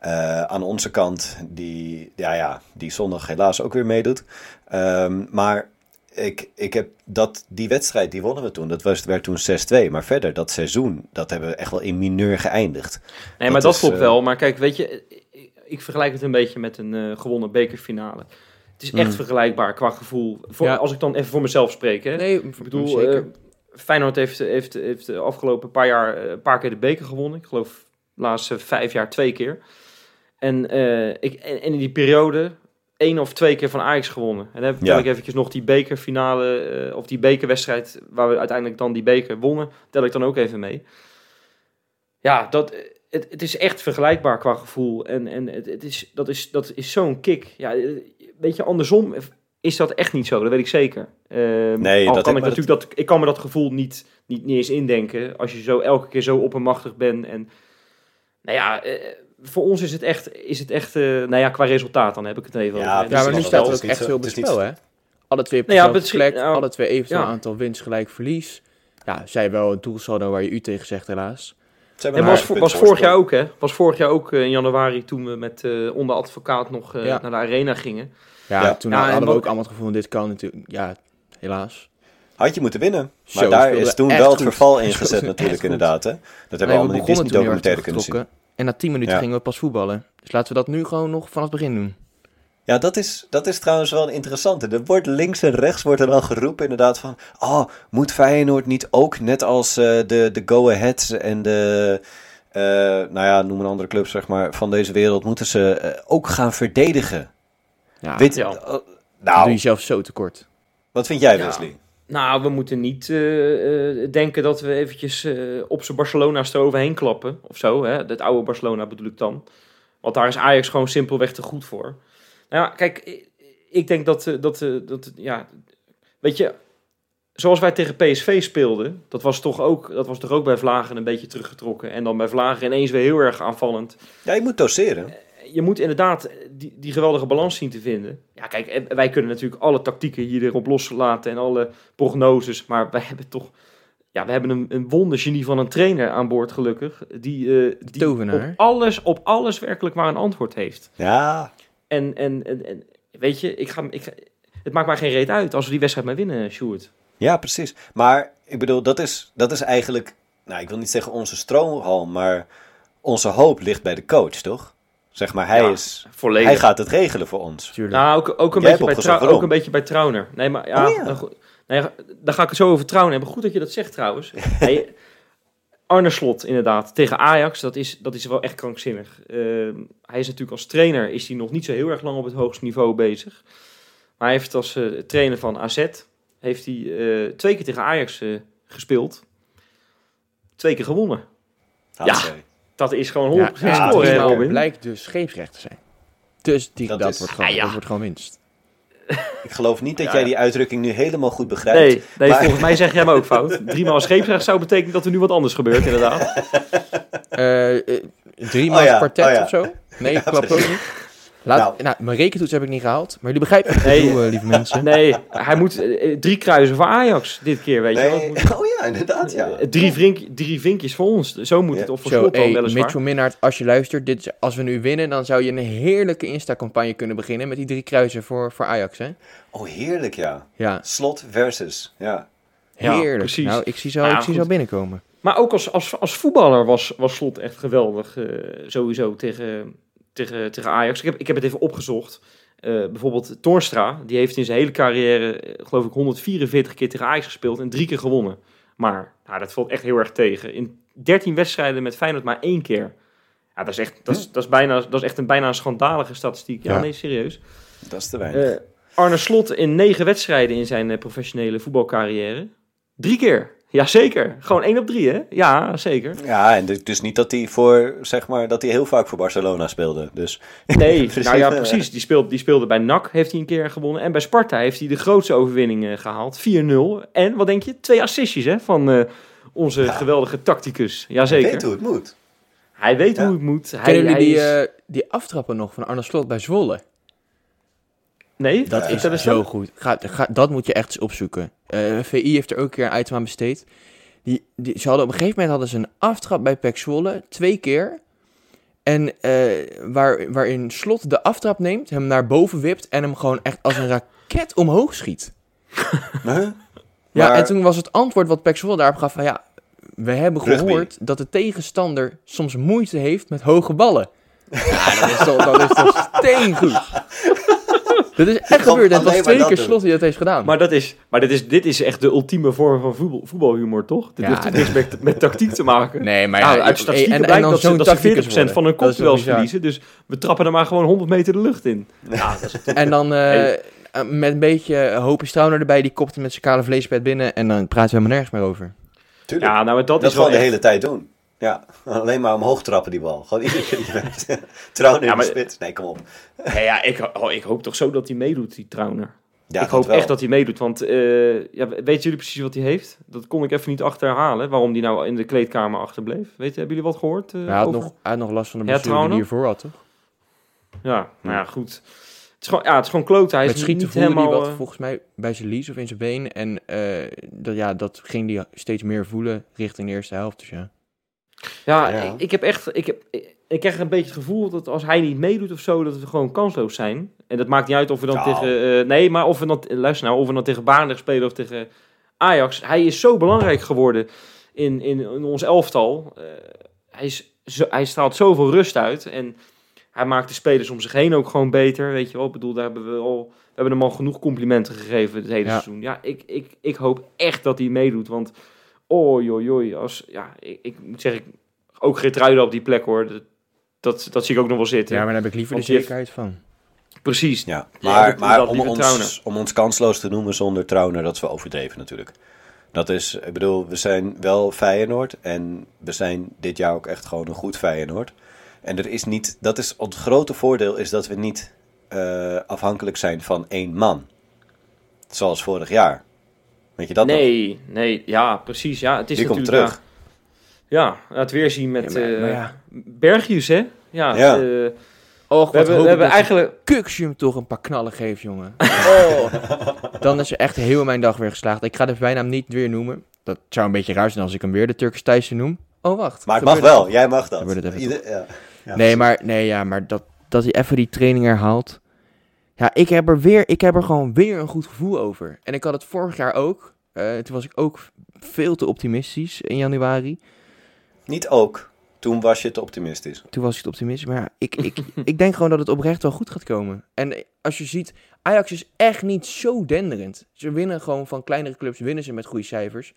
S4: Eh, aan onze kant, die, ja, ja, die zondag helaas ook weer meedoet. Ehm, maar ik, ik heb dat, die wedstrijd, die wonnen we toen. Dat was, werd toen 6-2. Maar verder, dat seizoen, dat hebben we echt wel in mineur geëindigd.
S2: Nee, maar
S4: Dat is,
S2: klopt wel. Maar kijk, weet je, ik, vergelijk het een beetje met een eh, gewonnen bekerfinale. Het is echt
S4: Mm.
S2: vergelijkbaar qua gevoel. Voor,
S3: Ja.
S2: Als ik dan even voor mezelf spreek, hè.
S3: nee,
S2: Ik bedoel,
S3: zeker.
S2: eh, Feyenoord heeft, heeft, heeft de afgelopen paar jaar eh, een paar keer de beker gewonnen. Ik geloof de laatste vijf jaar twee keer. En, ik, en, in die periode één of twee keer van Ajax gewonnen. En dan tel
S4: Ja.
S2: ik eventjes nog die bekerfinale, eh, of die bekerwedstrijd, waar we uiteindelijk dan die beker wonnen, tel ik dan ook even mee. Ja, dat, het, het is echt vergelijkbaar qua gevoel. En, en het, het is, dat is, dat is zo'n kick. Ja, eh, weet je, andersom is dat echt niet zo, dat weet ik zeker. Ehm,
S4: Nee,
S2: al
S4: dat-
S2: kan ik natuurlijk dat, ik kan me dat gevoel niet, niet, niet eens indenken als je zo elke keer zo oppermachtig bent. En nou ja, eh, voor ons is het echt, is het echt eh, nou ja, qua resultaat dan heb ik het even
S4: Ja,
S2: over.
S4: precies.
S3: Ja, maar nu
S4: dat
S3: staat er ook
S4: niet
S3: echt veel op
S4: het
S3: spel, hè? Alle twee op
S2: Nou ja,
S3: plek,
S2: nou,
S3: alle twee eventueel
S2: ja.
S3: aantal winst gelijk verlies. Ja, zij wel een doelsaldo waar je u tegen zegt, helaas.
S2: En was, was vorig jaar ook, hè? Was vorig jaar ook eh, in januari toen we met eh onder advocaat nog eh,
S3: Ja.
S2: naar de arena gingen.
S3: Ja,
S4: Ja.
S3: toen hadden we
S2: wat-
S3: ook allemaal het gevoel, dit kan natuurlijk, ja, helaas.
S4: Had je moeten winnen. Maar
S3: Zo,
S4: daar is toen wel het
S3: goed.
S4: verval
S3: Speelde
S4: ingezet
S3: echt
S4: natuurlijk
S3: goed.
S4: inderdaad. Hè? Dat hebben we allemaal in
S3: erg
S4: Disney-documentaire kunnen zien.
S3: En na 10 minuten
S4: Ja.
S3: gingen we pas voetballen. Dus laten we dat nu gewoon nog vanaf het begin doen.
S4: Ja, dat is, dat is trouwens wel een interessante. Er wordt links en rechts wordt er dan geroepen inderdaad van... Oh, moet Feyenoord niet ook, net als eh, de, de Go-Aheads en de... eh, nou ja, noem een andere club zeg maar, van deze wereld... moeten ze eh, ook gaan verdedigen.
S3: Ja,
S4: Weet,
S2: ja.
S3: dan doe
S4: nou,
S3: je zelf zo tekort.
S4: wat vind jij
S2: Ja.
S4: Wesley?
S2: Nou, we moeten niet eh, eh, denken dat we eventjes eh, op zijn Barcelona's eroverheen klappen. Of zo, hè? Het oude Barcelona bedoel ik dan. Want daar is Ajax gewoon simpelweg te goed voor. Nou ja, kijk, ik, denk dat, eh, dat, eh, dat, ja, weet je, zoals wij tegen PSV speelden, dat was toch ook, dat was toch ook bij Vlagen een beetje teruggetrokken. En dan bij Vlagen ineens weer heel erg aanvallend.
S4: Ja, je moet doseren.
S2: Je moet inderdaad die, die geweldige balans zien te vinden. Ja, kijk, wij kunnen natuurlijk alle tactieken hier erop loslaten en alle prognoses. Maar wij hebben toch, ja, we hebben een, een wondergenie van een trainer aan boord gelukkig. Die, eh, die
S3: tovenaar.
S2: op alles, op alles werkelijk maar een antwoord heeft.
S4: Ja,
S2: En, en, en, en weet je, ik ga, ik ga- het maakt mij geen reet uit als we die wedstrijd maar winnen, Sjoerd.
S4: ja, precies. Maar ik bedoel, dat is, dat is eigenlijk... Nou, ik wil niet zeggen onze stroomhalm, maar onze hoop ligt bij de coach, toch? Zeg maar, hij,
S2: Ja,
S4: is,
S2: Volledig.
S4: hij gaat het regelen voor ons.
S3: Tuurlijk.
S2: Nou, ook, ook, een beetje bij
S4: opgezocht
S2: Trau-
S4: waarom.
S2: ook een beetje bij Trauner. Nee, maar ja,
S4: Oh ja.
S2: dan go- nee, daar ga ik het zo over Trauner hebben. Goed dat je dat zegt trouwens. hey, Arne Slot, inderdaad, tegen Ajax, dat is, dat is wel echt krankzinnig. Ehm, hij is natuurlijk als trainer, is hij nog niet zo heel erg lang op het hoogste niveau bezig. Maar hij heeft als eh, trainer van AZ, heeft hij eh, twee keer tegen Ajax eh, gespeeld. Twee keer gewonnen.
S4: Hatsé.
S2: Dat is gewoon 100%
S3: ja,
S2: scoren, Robin?
S3: blijkt dus scheepsrecht te zijn. Dus die,
S4: Dat
S3: dat,
S4: is-
S3: wordt gewoon,
S2: Ah, ja.
S3: dat wordt gewoon winst.
S4: Ik geloof niet dat
S2: Ja,
S4: jij die uitdrukking nu helemaal goed begrijpt.
S2: Nee, nee
S4: Maar-
S2: volgens mij zeg jij hem ook fout. Driemaal scheepsrecht zou betekenen dat er nu wat anders gebeurt, inderdaad.
S3: Eh, eh, drie maal
S4: Oh ja,
S3: kwartet
S4: oh ja.
S3: of zo? Nee,
S4: Ja,
S3: klopt ook niet. Laat, nou.
S4: Nou.
S3: mijn rekentoets heb ik niet gehaald, maar jullie begrijpen ik
S2: Nee.
S3: bedoel, eh, lieve mensen.
S2: Nee, hij moet eh, drie kruisen voor Ajax dit keer, weet je wel.
S4: Nee, oh ja, inderdaad, ja.
S2: Eh, Drie, vrink, drie vinkjes voor ons. Zo moet
S4: Ja.
S2: het. Of voor
S3: Zo,
S2: slot dan weliswaar.
S3: Mitchell Minnaert, als je luistert, dit is, als we nu winnen, dan zou je een heerlijke Insta-campagne kunnen beginnen met die drie kruisen voor, voor Ajax, hè?
S4: Oh, heerlijk, ja.
S3: Ja,
S4: Slot versus, ja.
S2: Ja,
S3: heerlijk.
S2: precies.
S3: Nou, ik zie zo,
S2: Nou ja,
S3: ik zie zo binnenkomen.
S2: Maar ook als, als, als voetballer was, was Slot echt geweldig. eh, sowieso tegen, tegen, tegen Ajax. Ik heb, ik heb het even opgezocht. Eh, bijvoorbeeld Toornstra, die heeft in zijn hele carrière, eh, geloof ik, 144 keer tegen Ajax gespeeld en drie keer gewonnen. Maar nou, dat valt echt heel erg tegen. In 13 wedstrijden met Feyenoord maar één keer. Ja, dat is echt, dat is, dat is bijna, dat is echt een bijna een schandalige statistiek. Ja,
S3: Ja.
S2: nee, serieus.
S4: Dat is te weinig.
S2: Eh, Arne Slot in negen wedstrijden in zijn professionele voetbalcarrière. Drie keer. Jazeker. Gewoon één op drie, hè? Ja, zeker.
S4: ja, en dus- niet dat hij voor, zeg maar, dat hij heel vaak voor Barcelona speelde. Dus
S2: Nee,
S4: Precies.
S2: nou ja, precies. Die speelde, die speelde bij NAC, heeft hij een keer gewonnen. En bij Sparta heeft hij de grootste overwinning eh, gehaald. 4-0. En, wat denk je? Twee assistjes, hè? Van eh, onze
S4: Ja.
S2: geweldige tacticus.
S4: hij
S2: Jazeker.
S4: weet hoe het moet.
S2: Hij weet
S4: Ja.
S2: hoe het moet. Hij,
S3: Kennen jullie
S2: hij
S3: die,
S2: is-
S3: eh, die aftrappen nog van Arne Slot bij Zwolle?
S2: Nee?
S3: Dat
S2: Ja,
S3: is
S2: dat
S3: zo goed. Ga, ga, dat moet je echt eens opzoeken. Eh, VI heeft er ook een keer een item aan besteed. Die, die, ze hadden, op een gegeven moment hadden ze een aftrap bij Pek Zwolle, twee keer. En eh, waar, waarin Slot de aftrap neemt, hem naar boven wipt en hem gewoon echt als een raket omhoog schiet.
S4: Huh?
S3: Ja,
S4: Maar-
S3: en toen was het antwoord wat Pek Zwolle daarop gaf van ja, we hebben
S4: Rugby.
S3: gehoord dat de tegenstander soms moeite heeft met hoge ballen. Ja, dat is toch, dat is toch steengoed. Dat is echt gebeurd en het was twee
S4: dat
S3: keer. Slot die dat heeft gedaan.
S2: Maar, dat is, maar dit, is, dit is echt de ultieme vorm van voetbal, voetbalhumor, toch? Dit
S3: Ja,
S2: heeft toch
S3: dat-
S2: niks met, met tactiek te maken?
S3: Nee, maar
S2: Nou,
S3: ja,
S2: uit statistieken
S3: en- en
S2: blijkt
S3: dan
S2: dat, ze,
S3: zo'n
S2: dat ze
S3: tacticus
S2: 40% van hun.
S3: Dat
S2: kopduels
S3: bizar.
S2: verliezen. Dus we trappen er maar gewoon 100 meter de lucht in. Ja, dat is
S3: En dan eh,
S2: Hey.
S3: eh, met een beetje hoop is Trauner erbij, die kopt hem met zijn kale vleespet binnen en dan praten we helemaal nergens meer over.
S4: Tuurlijk.
S2: ja, nou, dat,
S4: dat
S2: is wel
S4: gewoon de hele tijd doen. Ja, alleen maar omhoog trappen die bal. Gewoon iedere keer die bent. Trouwen in
S2: Ja,
S4: de
S2: maar-
S4: spits. Nee, kom op.
S2: Ja, ja ik, oh, ik hoop toch zo dat hij meedoet, die Trauner.
S4: Ja,
S2: ik hoop
S4: wel.
S2: echt dat hij meedoet, want eh, ja, weten jullie precies wat hij heeft? Dat kon ik even niet achterhalen, waarom hij nou in de kleedkamer achterbleef. Weet, hebben jullie wat gehoord? eh,
S3: hij, had
S2: over?
S3: nog, hij had nog last van de
S2: Ja,
S3: blessure die hij hiervoor had, toch?
S2: Ja, nou ja, goed. Het is gewoon, ja, het is gewoon kloten. Hij
S3: Met
S2: is niet helemaal...
S3: hij wat
S2: eh,
S3: volgens mij bij zijn lies of in zijn been. En eh, dat, ja, dat ging hij steeds meer voelen richting de eerste helft. Dus ja.
S2: Ja,
S4: Ja.
S2: Ik, ik heb echt, ik, heb, ik, ik krijg een beetje het gevoel dat als hij niet meedoet of zo, dat we gewoon kansloos zijn. En dat maakt niet uit of we dan
S4: Nou.
S2: tegen, eh, nee, maar of we dan, luister nou, of we dan tegen Barendrecht spelen of tegen Ajax. Hij is zo belangrijk geworden in, in, in ons elftal. Eh, hij, is zo, hij straalt zoveel rust uit en hij maakt de spelers om zich heen ook gewoon beter, weet je wel. Ik bedoel, daar hebben we al, we hebben hem al genoeg complimenten gegeven het hele
S3: Ja.
S2: seizoen. Ja, ik, ik, ik hoop echt dat hij meedoet, want Oei. Als, ja, ik, ik moet zeggen, ik- ook Geertruiden op die plek hoor. Dat, dat, dat zie ik ook nog wel zitten.
S3: ja, maar daar heb ik liever de
S2: heeft-
S3: zekerheid van.
S2: Precies.
S4: Ja, maar, maar om, ons, om ons kansloos te noemen zonder Trauner, dat is wel overdreven natuurlijk. Dat is, ik bedoel, we zijn wel Feyenoord en we zijn dit jaar ook echt gewoon een goed Feyenoord. En er is niet, dat is het grote voordeel is dat we niet eh, afhankelijk zijn van één man. Zoals vorig jaar. Weet je dat nog?
S2: nee, nee, ja, precies. Ja, het is
S4: Die komt
S2: natuurlijk,
S4: terug.
S2: Ja, ja, het weerzien met
S3: Ja, maar-
S2: eh
S3: maar ja.
S2: Berghuis, hè? Ja,
S4: Ja.
S2: eh,
S3: Och,
S2: we hebben, we hebben eigenlijk...
S3: Hem toch een paar knallen geeft, jongen. Oh. Dan is er echt heel mijn dag weer geslaagd. Ik ga de bijnaam niet weer noemen. Dat zou een beetje raar zijn als ik hem weer de Turkish Thijssen noem. Oh, wacht.
S4: Maar het mag wel, jij mag dat.
S3: Gebeurt het even
S4: Ieder- ja. Ja,
S3: nee, maar, nee, ja, maar dat, dat hij even die training herhaalt. Ja, ik heb, er weer, ik heb er gewoon weer een goed gevoel over. En ik had het vorig jaar ook. Eh, toen was ik ook veel te optimistisch in januari.
S4: Niet ook. Toen was je te optimistisch.
S3: Toen was ik te optimistisch. Maar ja, ik, ik, ik denk gewoon dat het oprecht wel goed gaat komen. En als je ziet, Ajax is echt niet zo denderend. Ze winnen gewoon van kleinere clubs, winnen ze met goede cijfers.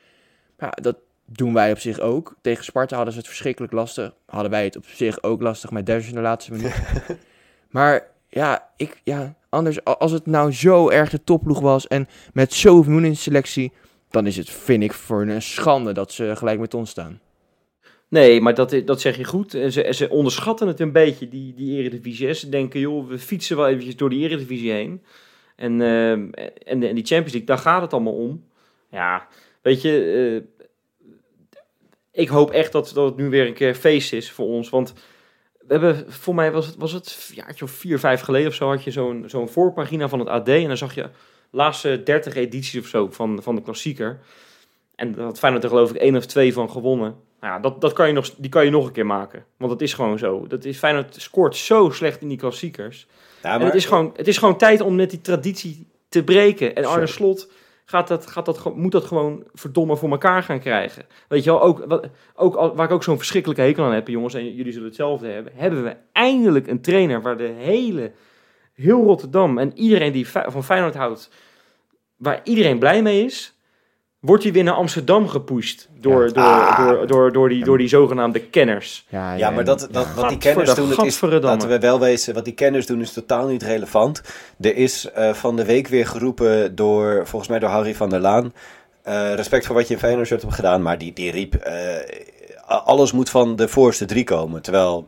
S3: Maar ja, dat doen wij op zich ook. Tegen Sparta hadden ze het verschrikkelijk lastig. Hadden wij het op zich ook lastig met Duits in de laatste minuut. maar ja, ik, ja, anders, als het nou zo erg de topploeg was en met zoveel in de selectie, dan is het, vind ik, voor een schande dat ze gelijk met ons staan.
S2: Nee, maar dat, dat zeg je goed. Ze, ze onderschatten het een beetje, die, die eredivisie. Ze denken, joh, we fietsen wel eventjes door die eredivisie heen. En, eh, en, en die Champions League, daar gaat het allemaal om. Ja, weet je, eh, ik hoop echt dat, dat het nu weer een keer feest is voor ons. Want we hebben, voor mij was het, was het een jaartje of vier, vijf geleden of zo, had je zo'n zo'n voorpagina van het AD. En dan zag je laatste 30 edities of zo van, van de klassieker. En dat Feyenoord er geloof ik één of twee van gewonnen. Nou ja, dat, dat kan je nog, die kan je nog een keer maken. Want het is gewoon zo. Dat is, Feyenoord scoort zo slecht in die klassiekers.
S4: Ja,
S2: En het is, gewoon, het is gewoon tijd om net die traditie te breken. En Arne Slot gaat dat, gaat dat, moet dat gewoon verdomme voor elkaar gaan krijgen. Weet je wel, ook, wat, ook, waar ik ook zo'n verschrikkelijke hekel aan heb, jongens, en jullie zullen hetzelfde hebben, hebben we eindelijk een trainer waar de hele, heel Rotterdam en iedereen die van Feyenoord houdt, waar iedereen blij mee is, wordt hij weer naar Amsterdam gepusht door,
S3: Ja.
S2: door,
S4: Ah.
S2: door, door, door, die, door die zogenaamde kenners.
S3: Ja,
S4: Ja, maar dat, dat, wat die kenners doen, is, laten we wel wezen, wat die kenners doen is totaal niet relevant. Er is eh, van de week weer geroepen door, volgens mij door Harry van der Laan, eh, respect voor wat je in Feyenoord hebt gedaan, maar die, die riep, eh, alles moet van de voorste drie komen. Terwijl,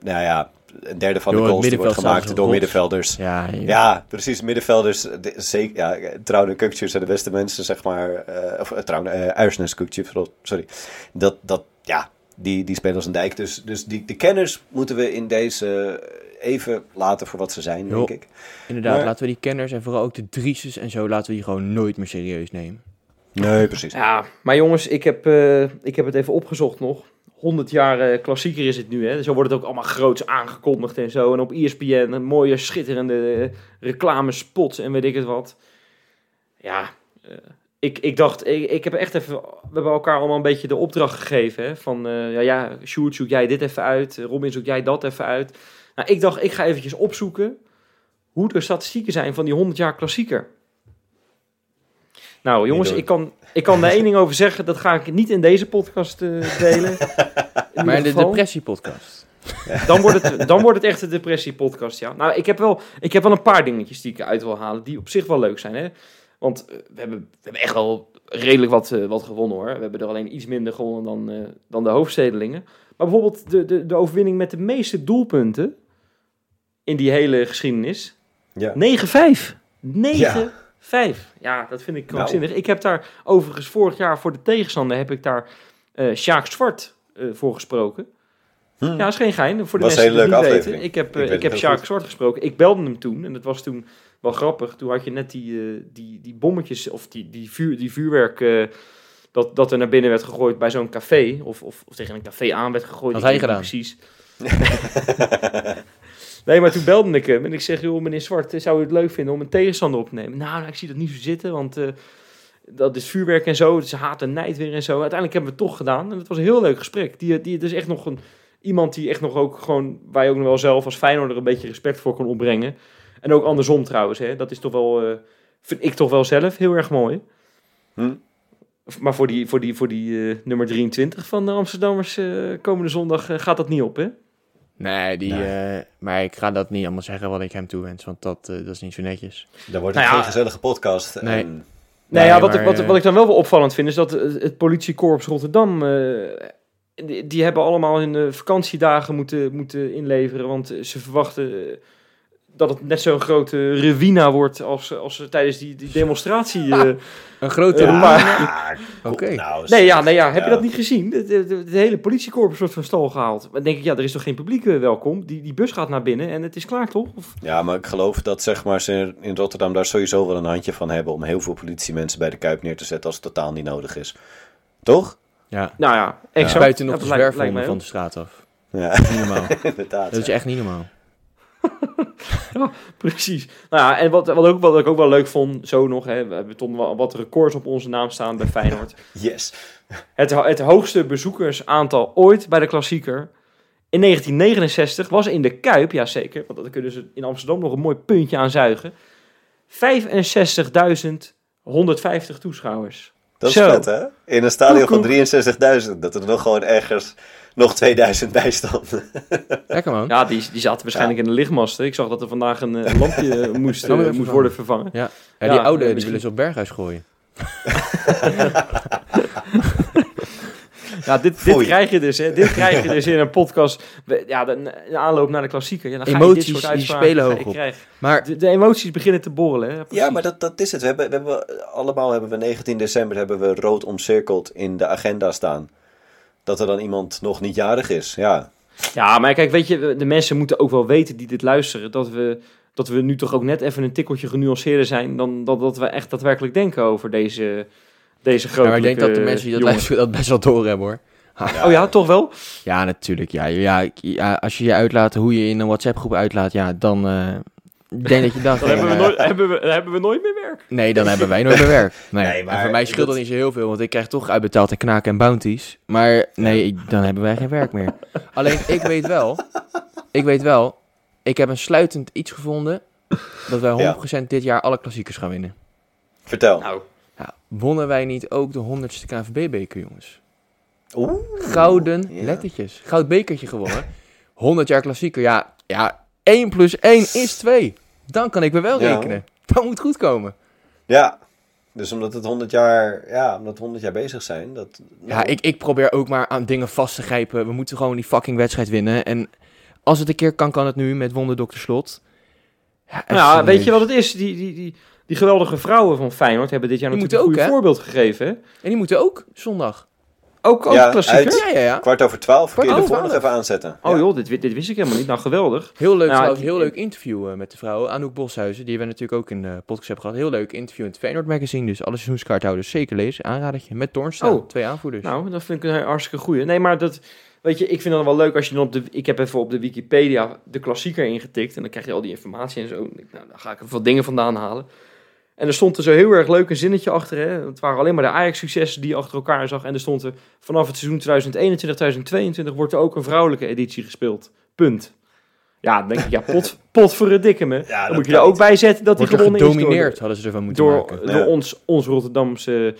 S4: nou ja, een derde van
S3: Door
S4: de goals die wordt gemaakt door middenvelders.
S3: Ja, ja.
S4: Ja, precies. Middenvelders, de- zeker. Ja, Trouwen en zijn de beste mensen, zeg maar. eh of uh, Trouwen, eh Uisnes, Kukçu, vooral, sorry. Dat, dat, ja, die, die spelen als een dijk. Dus, dus die, de kenners moeten we in deze even laten voor wat ze zijn,
S3: Jo.
S4: denk ik.
S3: Inderdaad,
S4: Maar-
S3: laten we die kenners en vooral ook de Drieses en zo, laten we die gewoon nooit meer serieus nemen.
S4: Nee, precies.
S2: Ja, maar jongens, ik heb, eh, ik heb het even opgezocht nog. 100 jaar eh, klassieker is het nu, hè. Zo wordt het ook allemaal groots aangekondigd en zo. En op ESPN een mooie, schitterende eh, reclamespots en weet ik het wat. Ja, eh, ik, ik dacht, ik, ik heb echt even... We hebben elkaar allemaal een beetje de opdracht gegeven, hè. Van, ja, ja, Sjoerd, zoek jij dit even uit. Robin, zoek jij dat even uit. Nou, ik dacht, ik ga eventjes opzoeken hoe de statistieken zijn van die 100 jaar klassieker. Nou, jongens, ik kan, ik kan daar één ding over zeggen. Dat ga ik niet in deze podcast eh, delen. In
S3: Maar in de depressiepodcast.
S2: Dan wordt, het, dan wordt het echt een depressiepodcast, ja. Nou, ik heb, wel, ik heb wel een paar dingetjes die ik eruit wil halen, die op zich wel leuk zijn, hè. Want eh, we, hebben, we hebben echt wel redelijk wat, eh, wat gewonnen, hoor. We hebben er alleen iets minder gewonnen dan, eh, dan de hoofdstedelingen. Maar bijvoorbeeld de, de, de overwinning met de meeste doelpunten in die hele geschiedenis.
S4: Ja.
S2: 9-5. 9-5.
S4: Ja.
S2: Ja. dat vind ik
S4: Nou.
S2: krankzinnig. Ik heb daar overigens vorig jaar voor de tegenstander heb ik daar eh Sjaak Zwart eh, voor gesproken.
S4: Hm.
S2: Ja, is geen gein. Voor de
S4: Was
S2: mensen
S4: een
S2: die het niet
S4: aflevering.
S2: weten. Ik heb,
S4: Ik
S2: eh, ik heb Sjaak
S4: goed.
S2: Zwart gesproken. Ik belde hem toen en dat was toen wel grappig. Toen had je net die, eh, die, die bommetjes of die, die, vuur, die vuurwerk eh, dat, dat er naar binnen werd gegooid bij zo'n café. Of, of, of tegen een café aan werd gegooid.
S3: Had
S2: Ik
S3: hij gedaan?
S2: Precies. nee, maar toen belde ik hem en ik zeg, joh meneer Zwart, eh, zou u het leuk vinden om een tegenstander op te nemen? Nou, nou, ik zie dat niet zo zitten, want eh, dat is vuurwerk en zo. Het is haat en nijd weer en zo. Uiteindelijk hebben we het toch gedaan en het was een heel leuk gesprek. Die, die, het is echt nog een, iemand die echt nog ook gewoon, waar je ook nog wel zelf als Feyenoorder een beetje respect voor kan opbrengen. En ook andersom trouwens, hè. dat is toch wel, eh, vind ik toch wel zelf heel erg mooi.
S4: Hm.
S2: Maar voor die, voor die, voor die eh, nummer 23 van de Amsterdammers eh, komende zondag eh, gaat dat niet op, hè?
S3: Nee, die,
S4: Nee.
S3: eh, maar ik ga dat niet allemaal zeggen wat ik hem toewens, want dat, eh, dat is niet zo netjes.
S4: Dan wordt
S2: Nou
S4: het
S2: ja.
S4: geen gezellige podcast.
S3: Nee.
S4: En,
S2: Nou
S3: Nee,
S2: ja, wat,
S3: maar,
S2: ik, wat,
S3: eh,
S2: wat ik dan wel wel opvallend vind, is dat het, politiekorps Rotterdam, eh, die, die hebben allemaal hun vakantiedagen moeten, moeten inleveren, want ze verwachten dat het net zo'n grote rewina wordt als, als tijdens die, die demonstratie. eh.
S3: Een grote
S2: Eh,
S3: Oké.
S4: nou,
S2: nee, ja, nee, ja, heb
S4: ja.
S2: je dat niet gezien? Het, hele politiekorps wordt van stal gehaald. Maar dan denk ik, ja, er is toch geen publiek eh, welkom? Die, die bus gaat naar binnen en het is klaar, toch? Of,
S4: Ja, maar ik geloof dat zeg maar, ze in Rotterdam daar sowieso wel een handje van hebben om heel veel politiemensen bij de Kuip neer te zetten als het totaal niet nodig is. Toch?
S3: Ja,
S2: nou ja, exact.
S3: buiten nog
S2: Ja,
S3: de zwerfhonden van de straat af.
S4: Ja,
S3: Niet normaal.
S4: inderdaad.
S3: Dat is echt niet normaal.
S2: Precies. Nou ja, en wat, wat, ook, wat ik ook wel leuk vond, zo nog, hè, we hebben toch wel wat records op onze naam staan bij Feyenoord.
S4: Yes.
S2: het, het hoogste bezoekersaantal ooit bij de klassieker. In 1969 was in de Kuip, ja zeker, want dan kunnen ze in Amsterdam nog een mooi puntje aan zuigen. 65.150 toeschouwers.
S4: Dat is
S2: Zo.
S4: vet, hè? In een stadion van
S2: Koekoek.
S4: 63.000. Dat er nog gewoon ergens nog 2000 bij stonden.
S3: Lekker man.
S2: Ja, die, die zaten waarschijnlijk in de lichtmasten. Ik zag dat er vandaag een eh, lampje moest,
S3: Kan
S2: eh, moest worden vervangen.
S3: Ja, die
S2: Ja,
S3: oude die willen ze op Berghuis gooien.
S2: Ja, dit, dit krijg je dus, hè. Dit krijg je dus in een podcast. Ja, de, de aanloop naar de klassieker. Ja, dan ga je
S3: Emoties,
S2: dit soort
S3: die
S2: uitspraken
S3: spelen
S2: je
S3: hoog op. Maar
S2: De, de emoties beginnen te borrelen. Hè.
S4: Ja, maar dat, dat is het. We hebben, we hebben, allemaal hebben we 19 december hebben we rood omcirkeld in de agenda staan. Dat er dan iemand nog niet jarig is. Ja,
S2: Ja, maar kijk, weet je, de mensen moeten ook wel weten die dit luisteren, dat we, dat we nu toch ook net even een tikkeltje genuanceerder zijn dan dat, dat we echt daadwerkelijk denken over deze, deze grote.
S3: Ja, maar ik denk dat de mensen die dat luisteren dat best wel door hebben hoor.
S2: Oh ja, toch wel?
S3: Ja, natuurlijk. Ja, ja, als je je uitlaat hoe je in een WhatsApp-groep uitlaat, ja, dan eh, ik denk dat je dan...
S2: Hebben we,
S3: eh,
S2: nooit, hebben, we, hebben we nooit meer werk.
S3: Nee, dan hebben wij nooit meer werk. Nee,
S4: Nee,
S3: en
S4: maar
S3: voor mij scheelt dat niet zo heel veel, want ik krijg toch uitbetaald en knaken en bounties. Maar nee, ik- dan hebben wij geen werk meer. Alleen, ik weet wel, ik weet wel, ik heb een sluitend iets gevonden, dat wij 100% dit jaar alle klassiekers gaan winnen.
S4: vertel.
S2: Nou,
S3: Ja, wonnen wij niet ook de 100ste KNVB-beker, jongens?
S4: Oeh.
S3: Gouden
S4: Ja.
S3: lettertjes. Goud bekertje gewonnen. 100 jaar klassieker. Ja, ja, 1 plus 1 is 2. Dan kan ik weer wel
S4: Ja.
S3: rekenen. Dat moet goed komen.
S4: Ja, dus omdat het 100 jaar, ja, omdat we 100 jaar bezig zijn. Dat,
S3: Ja, ik, ik probeer ook maar aan dingen vast te grijpen. We moeten gewoon die fucking wedstrijd winnen. En als het een keer kan, kan het nu met Wonderdokter Slot. Ja,
S2: nou weet je wat het is? Die, die, die, die geweldige vrouwen van Feyenoord hebben dit jaar
S3: Die
S2: natuurlijk een goed voorbeeld gegeven.
S3: En die moeten ook zondag.
S2: Ook, ook
S4: Ja,
S2: klassieker.
S4: uit-
S3: Ja, ja, ja.
S4: Kwart over 12, kun je
S3: Kwart
S4: de nog even aanzetten.
S2: Oh
S4: Ja.
S2: joh, dit, dit wist ik helemaal niet. Nou, geweldig.
S3: Heel leuk trouwens,
S2: ik-
S3: heel leuk interview eh, met de vrouw. Anouk Boshuizen, die we natuurlijk ook in de podcast hebben gehad. Heel leuk interview in het Feyenoord magazine. Dus alle seizoenskaarthouders zeker lezen. Aanradertje. Met Toornstra,
S2: Oh.
S3: twee aanvoerders.
S2: Nou, dat vind ik een hartstikke goeie. Nee, maar dat, weet je, ik vind het wel leuk als je dan op de, ik heb even op de Wikipedia de klassieker ingetikt en dan krijg je al die informatie en zo. Nou, dan ga ik even wat dingen vandaan halen. En er stond er zo heel erg leuk een zinnetje achter. Hè? Het waren alleen maar de Ajax-successen die je achter elkaar zag. En er stond er vanaf het seizoen 2021-2022 wordt er ook een vrouwelijke editie gespeeld. Punt. Ja, dan denk ik, ja, pot, pot voor het dikke me.
S4: Ja,
S2: dan moet je er ook
S4: niet.
S2: bij zetten dat
S3: Wordt er
S2: gewonnen is
S3: gedomineerd, hadden ze ervan moeten
S2: door,
S3: maken.
S2: door
S4: Ja.
S2: ons, ons Rotterdamse,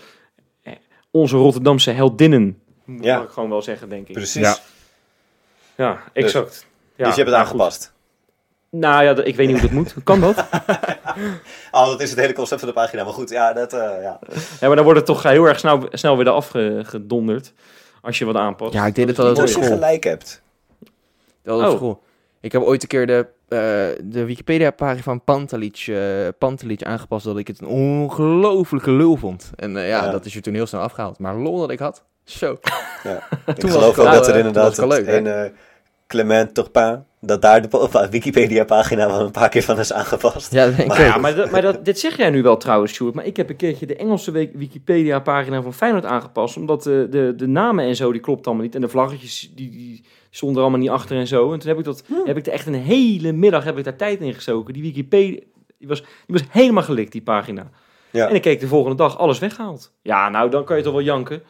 S2: eh, onze Rotterdamse heldinnen. Moet
S4: Ja.
S2: ik gewoon wel zeggen, denk ik.
S4: Precies.
S3: Ja.
S2: Ja, exact. Ja,
S4: dus je hebt het
S2: goed. Nou ja, ik weet niet hoe dat moet. Kan dat?
S4: Oh, dat is het hele concept van de pagina. Maar goed, ja, dat, eh, ja.
S2: Ja, maar dan wordt het toch heel erg snel, snel weer eraf ge- gedonderd. Als je wat aanpast.
S3: Ja, ik deed het
S2: is
S3: op
S4: Als je
S3: school.
S4: gelijk hebt.
S3: Dat op
S2: Oh.
S3: school. Ik heb ooit een keer de, eh, de Wikipedia-pagina van Pantelic, eh, Pantelic aangepast dat ik het een ongelofelijke lul vond. En eh, ja,
S4: Ja.
S3: dat is er toen heel snel afgehaald. Maar lol dat ik had, zo.
S4: Ja. Ik
S3: Toen was
S4: geloof
S3: het
S4: ook
S3: al,
S4: dat er
S3: eh,
S4: inderdaad
S3: het al leuk,
S4: een eh, Clement Turpin, dat daar de Wikipedia-pagina wel een paar keer van is aangepast.
S3: Ja, denk ik
S2: Maar, ja, maar, dat, maar dat, dit zeg jij nu wel trouwens, Sjoerd. Maar ik heb een keertje de Engelse Wikipedia-pagina van Feyenoord aangepast. Omdat de, de, de namen en zo, die klopt allemaal niet. En de vlaggetjes, die, die stonden er allemaal niet achter en zo. En toen heb ik, dat, heb ik er echt een hele middag heb ik daar tijd in gestoken. Die Wikipedia, die was, die was helemaal gelikt, die pagina.
S4: Ja.
S2: En ik keek de volgende dag, alles weggehaald. Ja, nou, dan kan je toch wel janken.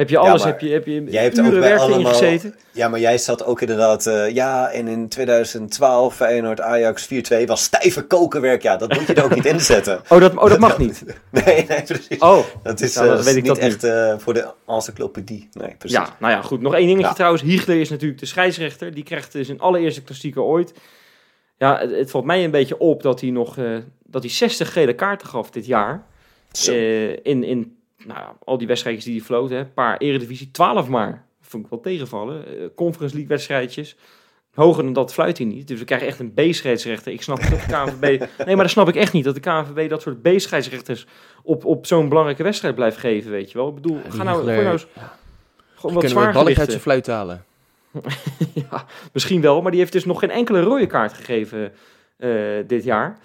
S2: Heb je alles, heb je, heb je
S4: jij hebt ook
S2: uren
S4: bij
S2: werk
S4: allemaal-
S2: gezeten.
S4: Ja, maar jij zat ook inderdaad, eh, ja, en in 2012 Feyenoord Ajax 4-2 was stijve kokenwerk. Ja, dat moet je er ook niet inzetten.
S2: Oh, dat, oh, dat mag niet.
S4: Nee, nee, precies.
S2: Oh,
S4: dat is,
S2: nou,
S4: eh,
S2: weet ik
S4: niet
S2: dat
S4: echt eh, voor de encyclopedie. Nee, precies.
S2: Ja, nou ja, goed. Nog één dingetje
S4: Ja.
S2: trouwens. Hiegler is natuurlijk de scheidsrechter. Die krijgt dus zijn allereerste klassieker ooit. Ja, het, het valt mij een beetje op dat hij nog dat hij 60 gele kaarten gaf dit jaar. In in nou, ja, al die wedstrijdjes die hij floot. Een paar eredivisie, 12 maar. Vond ik wel tegenvallen. Eh, Conference League wedstrijdjes. Hoger dan dat fluit hij niet. Dus we krijgen echt een B-scheidsrechter. Ik snap dat de KNVB... Nee, maar dat snap ik echt niet. Dat de KNVB dat soort B-scheidsrechters op, op zo'n belangrijke wedstrijd blijft geven, weet je wel. Ik bedoel,
S3: Die
S2: ga nou, nou eens gewoon wat
S3: het balk uit
S2: zwaar
S3: zijn fluit halen?
S2: ja, misschien wel, maar die heeft dus nog geen enkele rode kaart gegeven eh, dit jaar.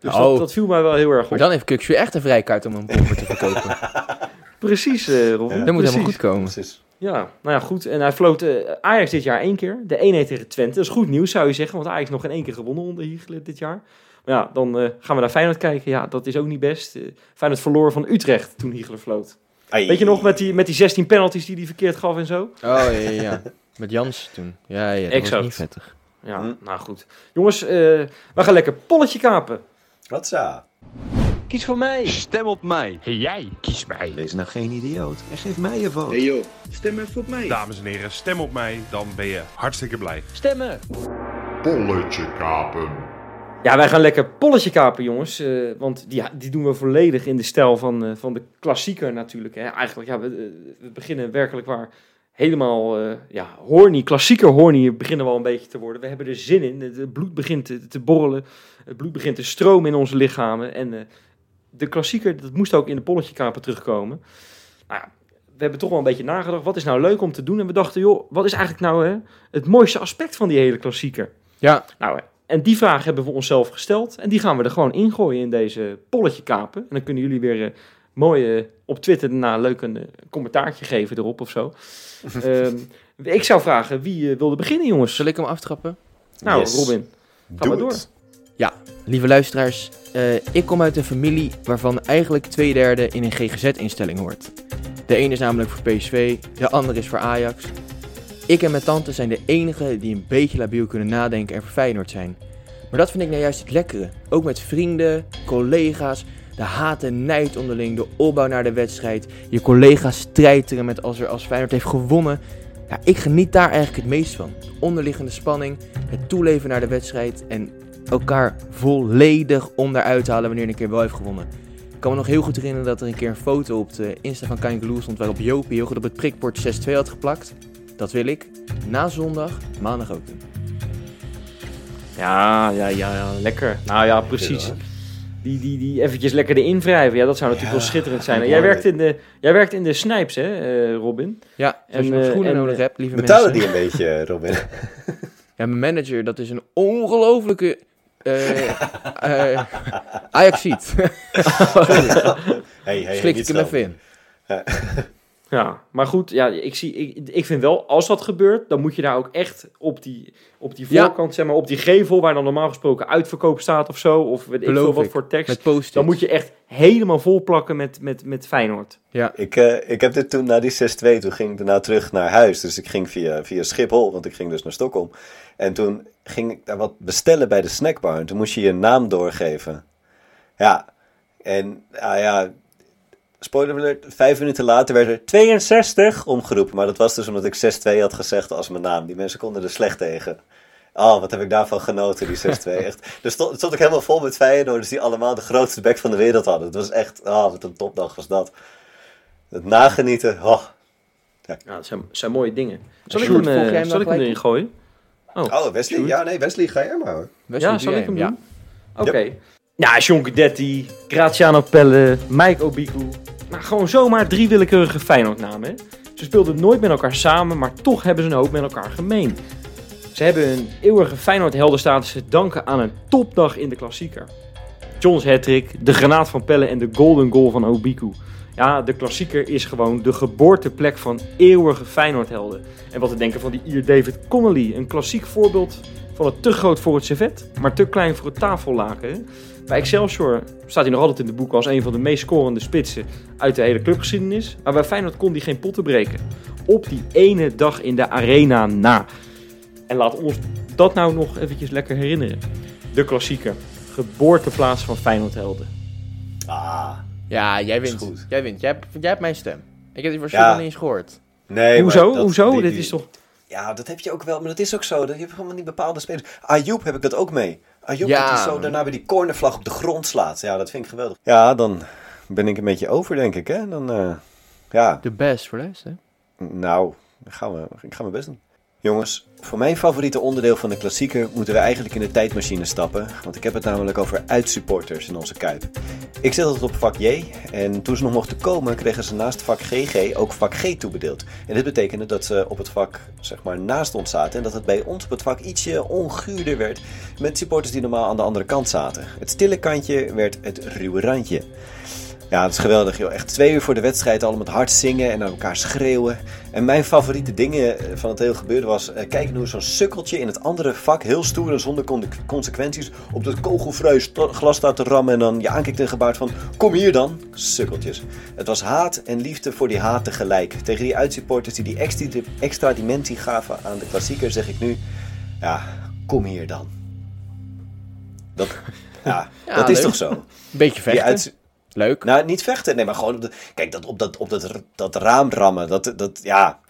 S2: Dus
S3: Oh.
S2: dat, dat viel mij wel heel erg op.
S3: Maar dan heeft Kukshu echt een vrijkaart om een pomper te verkopen.
S2: Precies, eh Robin.
S4: Ja.
S3: Dat moet helemaal goed komen.
S4: Precies.
S2: Ja, nou ja, goed. En hij floot eh, Ajax dit jaar één keer. De 1-1 tegen Twente. Dat is goed nieuws, zou je zeggen. Want Ajax nog geen één keer gewonnen onder Hiegelen dit jaar. Maar ja, dan eh, gaan we naar Feyenoord kijken. Ja, dat is ook niet best. Eh, Feyenoord verloor van Utrecht toen Hiegelen floot.
S4: Ai.
S2: Weet je nog, met die, met die 16 penalties die hij verkeerd gaf en zo?
S3: Oh, ja, ja, ja. Met Jans toen. Ja, ja, dat
S2: Exact.
S3: was niet vettig.
S2: Ja,
S4: Hm.
S2: nou goed. Jongens, eh, we gaan lekker polletje kapen.
S4: Wat zo?
S2: Kies voor mij.
S5: Stem op mij.
S6: Jij, kies mij.
S4: Wees nou geen idioot en geef mij je vote.
S7: Hey joh, stem even op mij.
S6: Dames en heren, stem op mij, dan ben je hartstikke blij.
S2: Stemmen.
S1: Polletje kapen.
S2: Ja, wij gaan lekker polletje kapen, jongens. eh, want die, ja, die doen we volledig in de stijl van, eh, van de klassieker natuurlijk. Hè. Eigenlijk, ja, we, eh, we beginnen werkelijk waar helemaal uh, ja, horny, klassieker horny beginnen we al een beetje te worden. We hebben er zin in. Het bloed begint te, te borrelen. Het bloed begint te stromen in onze lichamen. En uh, de klassieker, dat moest ook in de polletje kapen terugkomen. Nou ja, we hebben toch wel een beetje nagedacht. Wat is nou leuk om te doen? En we dachten, joh, wat is eigenlijk nou hè, het mooiste aspect van die hele klassieker?
S3: Ja.
S2: Nou, en die vraag hebben we onszelf gesteld. En die gaan we er gewoon ingooien in deze polletje kapen. En dan kunnen jullie weer uh, mooi op Twitter daarna leuk een commentaartje geven erop of zo. um, ik zou vragen, wie wilde beginnen, jongens?
S3: Zal ik hem aftrappen?
S2: Nou, yes. Robin, ga maar door.
S3: Ja, lieve luisteraars. Uh, ik kom uit een familie waarvan eigenlijk twee derde in een GGZ-instelling hoort. De ene is namelijk voor PSV, de andere is voor Ajax. Ik en mijn tante zijn de enigen die een beetje labiel kunnen nadenken en voor Feyenoord zijn. Maar dat vind ik nou juist het lekkere. Ook met vrienden, collega's, de haat en nijd onderling, de opbouw naar de wedstrijd, je collega's strijderen met als, er, als Feyenoord heeft gewonnen. Ja, ik geniet daar eigenlijk het meest van. Onderliggende spanning, het toeleven naar de wedstrijd en elkaar volledig om daaruit te halen wanneer een keer wel heeft gewonnen. Ik kan me nog heel goed herinneren dat er een keer een foto op de Insta van Kangaloo stond waarop Jopie heel goed op het prikbord 6-2 had geplakt. Dat wil ik na zondag, maandag ook doen.
S2: Ja, ja, ja, ja lekker. Nou ja, precies. Die, die, die eventjes lekker erin wrijven. Ja, dat zou natuurlijk wel schitterend zijn. jij werkt in de, jij werkt in de Snipes, hè, uh, Robin?
S3: Ja, als je nog schoenen nodig hebt, lieve
S4: Betalen
S3: mensen.
S4: die een beetje, Robin?
S3: ja, mijn manager, dat is een ongelofelijke uh, uh, Ajaxiet.
S4: hey, hey,
S3: Slik ik hem even in.
S2: Ja, maar goed, ja, ik, zie, ik, ik vind wel, als dat gebeurt, dan moet je daar ook echt op die, op die voorkant, ja. zeg maar, op die gevel waar dan normaal gesproken uitverkoop staat of zo, of weet ik veel wat voor tekst, dan moet je echt helemaal vol plakken met, met, met Feyenoord.
S3: Ja.
S4: Ik, uh, ik heb dit toen, na die 6-2, toen ging ik daarna terug naar huis, dus ik ging via, via Schiphol, want ik ging dus naar Stockholm. En toen ging ik daar wat bestellen bij de snackbar en toen moest je je naam doorgeven. Ja, en ah ja, spoiler alert, vijf minuten later werd er 62 omgeroepen. Maar dat was dus omdat ik 6-2 had gezegd als mijn naam. Die mensen konden er slecht tegen. Oh, wat heb ik daarvan genoten, die 6-2. Echt. Er stond, stond ik helemaal vol met Feyenoorders die allemaal de grootste bek van de wereld hadden. Het was echt, oh, wat een topdag was dat. Het nagenieten, oh.
S2: Ja, ja dat zijn, zijn mooie dingen. Zal ik hem, uh, zal ik hem erin gooien?
S4: Oh, oh Wesley? Ja, nee, Wesley, ga jij maar hoor.
S2: Wesley, ja, zal ik hem doen? Ja. Oké. Okay. Yep. Ja, John Guidetti, Graziano Pelle, Mike Obiku. Maar gewoon zomaar drie willekeurige Feyenoordnamen. Ze speelden nooit met elkaar samen, maar toch hebben ze een hoop met elkaar gemeen. Ze hebben hun eeuwige Feyenoord-heldenstatus te danken aan een topdag in de klassieker. John's hattrick, de granaat van Pelle en de golden goal van Obiku. Ja, de klassieker is gewoon de geboorteplek van eeuwige Feyenoordhelden. En wat te denken van die Ier David Connolly, een klassiek voorbeeld van het te groot voor het servet, maar te klein voor het tafellaken. Bij Excelsior staat hij nog altijd in de boeken als een van de meest scorende spitsen uit de hele clubgeschiedenis. Maar bij Feyenoord kon hij geen potten breken. Op die ene dag in de arena na. En laat ons dat nou nog eventjes lekker herinneren. De klassieke geboorteplaats van Feyenoordhelden.
S4: Ah,
S3: ja, jij wint. Goed. Jij wint. Jij hebt, jij hebt mijn stem. Ik heb die verschil ja. niet eens gehoord.
S4: Nee,
S2: Hoezo?
S4: Dat,
S2: Hoezo?
S4: Die,
S2: Dit is toch...
S4: Ja, dat heb je ook wel, maar dat is ook zo. Dat je hebt gewoon die bepaalde spelers. Ayoub heb ik dat ook mee. Ayoub
S3: Ja.
S4: die zo daarna weer die cornervlag op de grond slaat. Ja, dat vind ik geweldig. Ja, dan ben ik een beetje over, denk ik. Hè? Dan, eh, ja,
S3: De best voor deze.
S4: nou, dan gaan we, ik ga mijn best doen. Jongens, voor mijn favoriete onderdeel van de klassieker moeten we eigenlijk in de tijdmachine stappen. Want ik heb het namelijk over uitsupporters in onze Kuip. Ik zit altijd op vak J en toen ze nog mochten komen kregen ze naast vak GG ook vak G toebedeeld. En dit betekende dat ze op het vak zeg maar naast ons zaten en dat het bij ons op het vak ietsje onguurder werd met supporters die normaal aan de andere kant zaten. Het stille kantje werd het ruwe randje. Ja, het is geweldig joh. Echt twee uur voor de wedstrijd allemaal met hard zingen en naar elkaar schreeuwen. En mijn favoriete dingen eh, van het hele gebeuren was... Uh, kijken hoe zo'n sukkeltje in het andere vak heel stoer en zonder con consequenties... op dat kogelvrij glas staat te rammen en dan je aankijkt en gebaard van... Kom hier dan, sukkeltjes. Het was haat en liefde voor die haat tegelijk. Tegen die uitsupporters die die extra, extra dimensie gaven aan de klassieker zeg ik nu... Ja, kom hier dan. Dat, ja,
S3: Ja,
S4: dat is toch zo?
S3: Beetje vechten. Leuk.
S4: nou, niet vechten. Nee, maar gewoon op, de, kijk, dat, op, dat, op dat, dat raam rammen. Dat, dat, ja,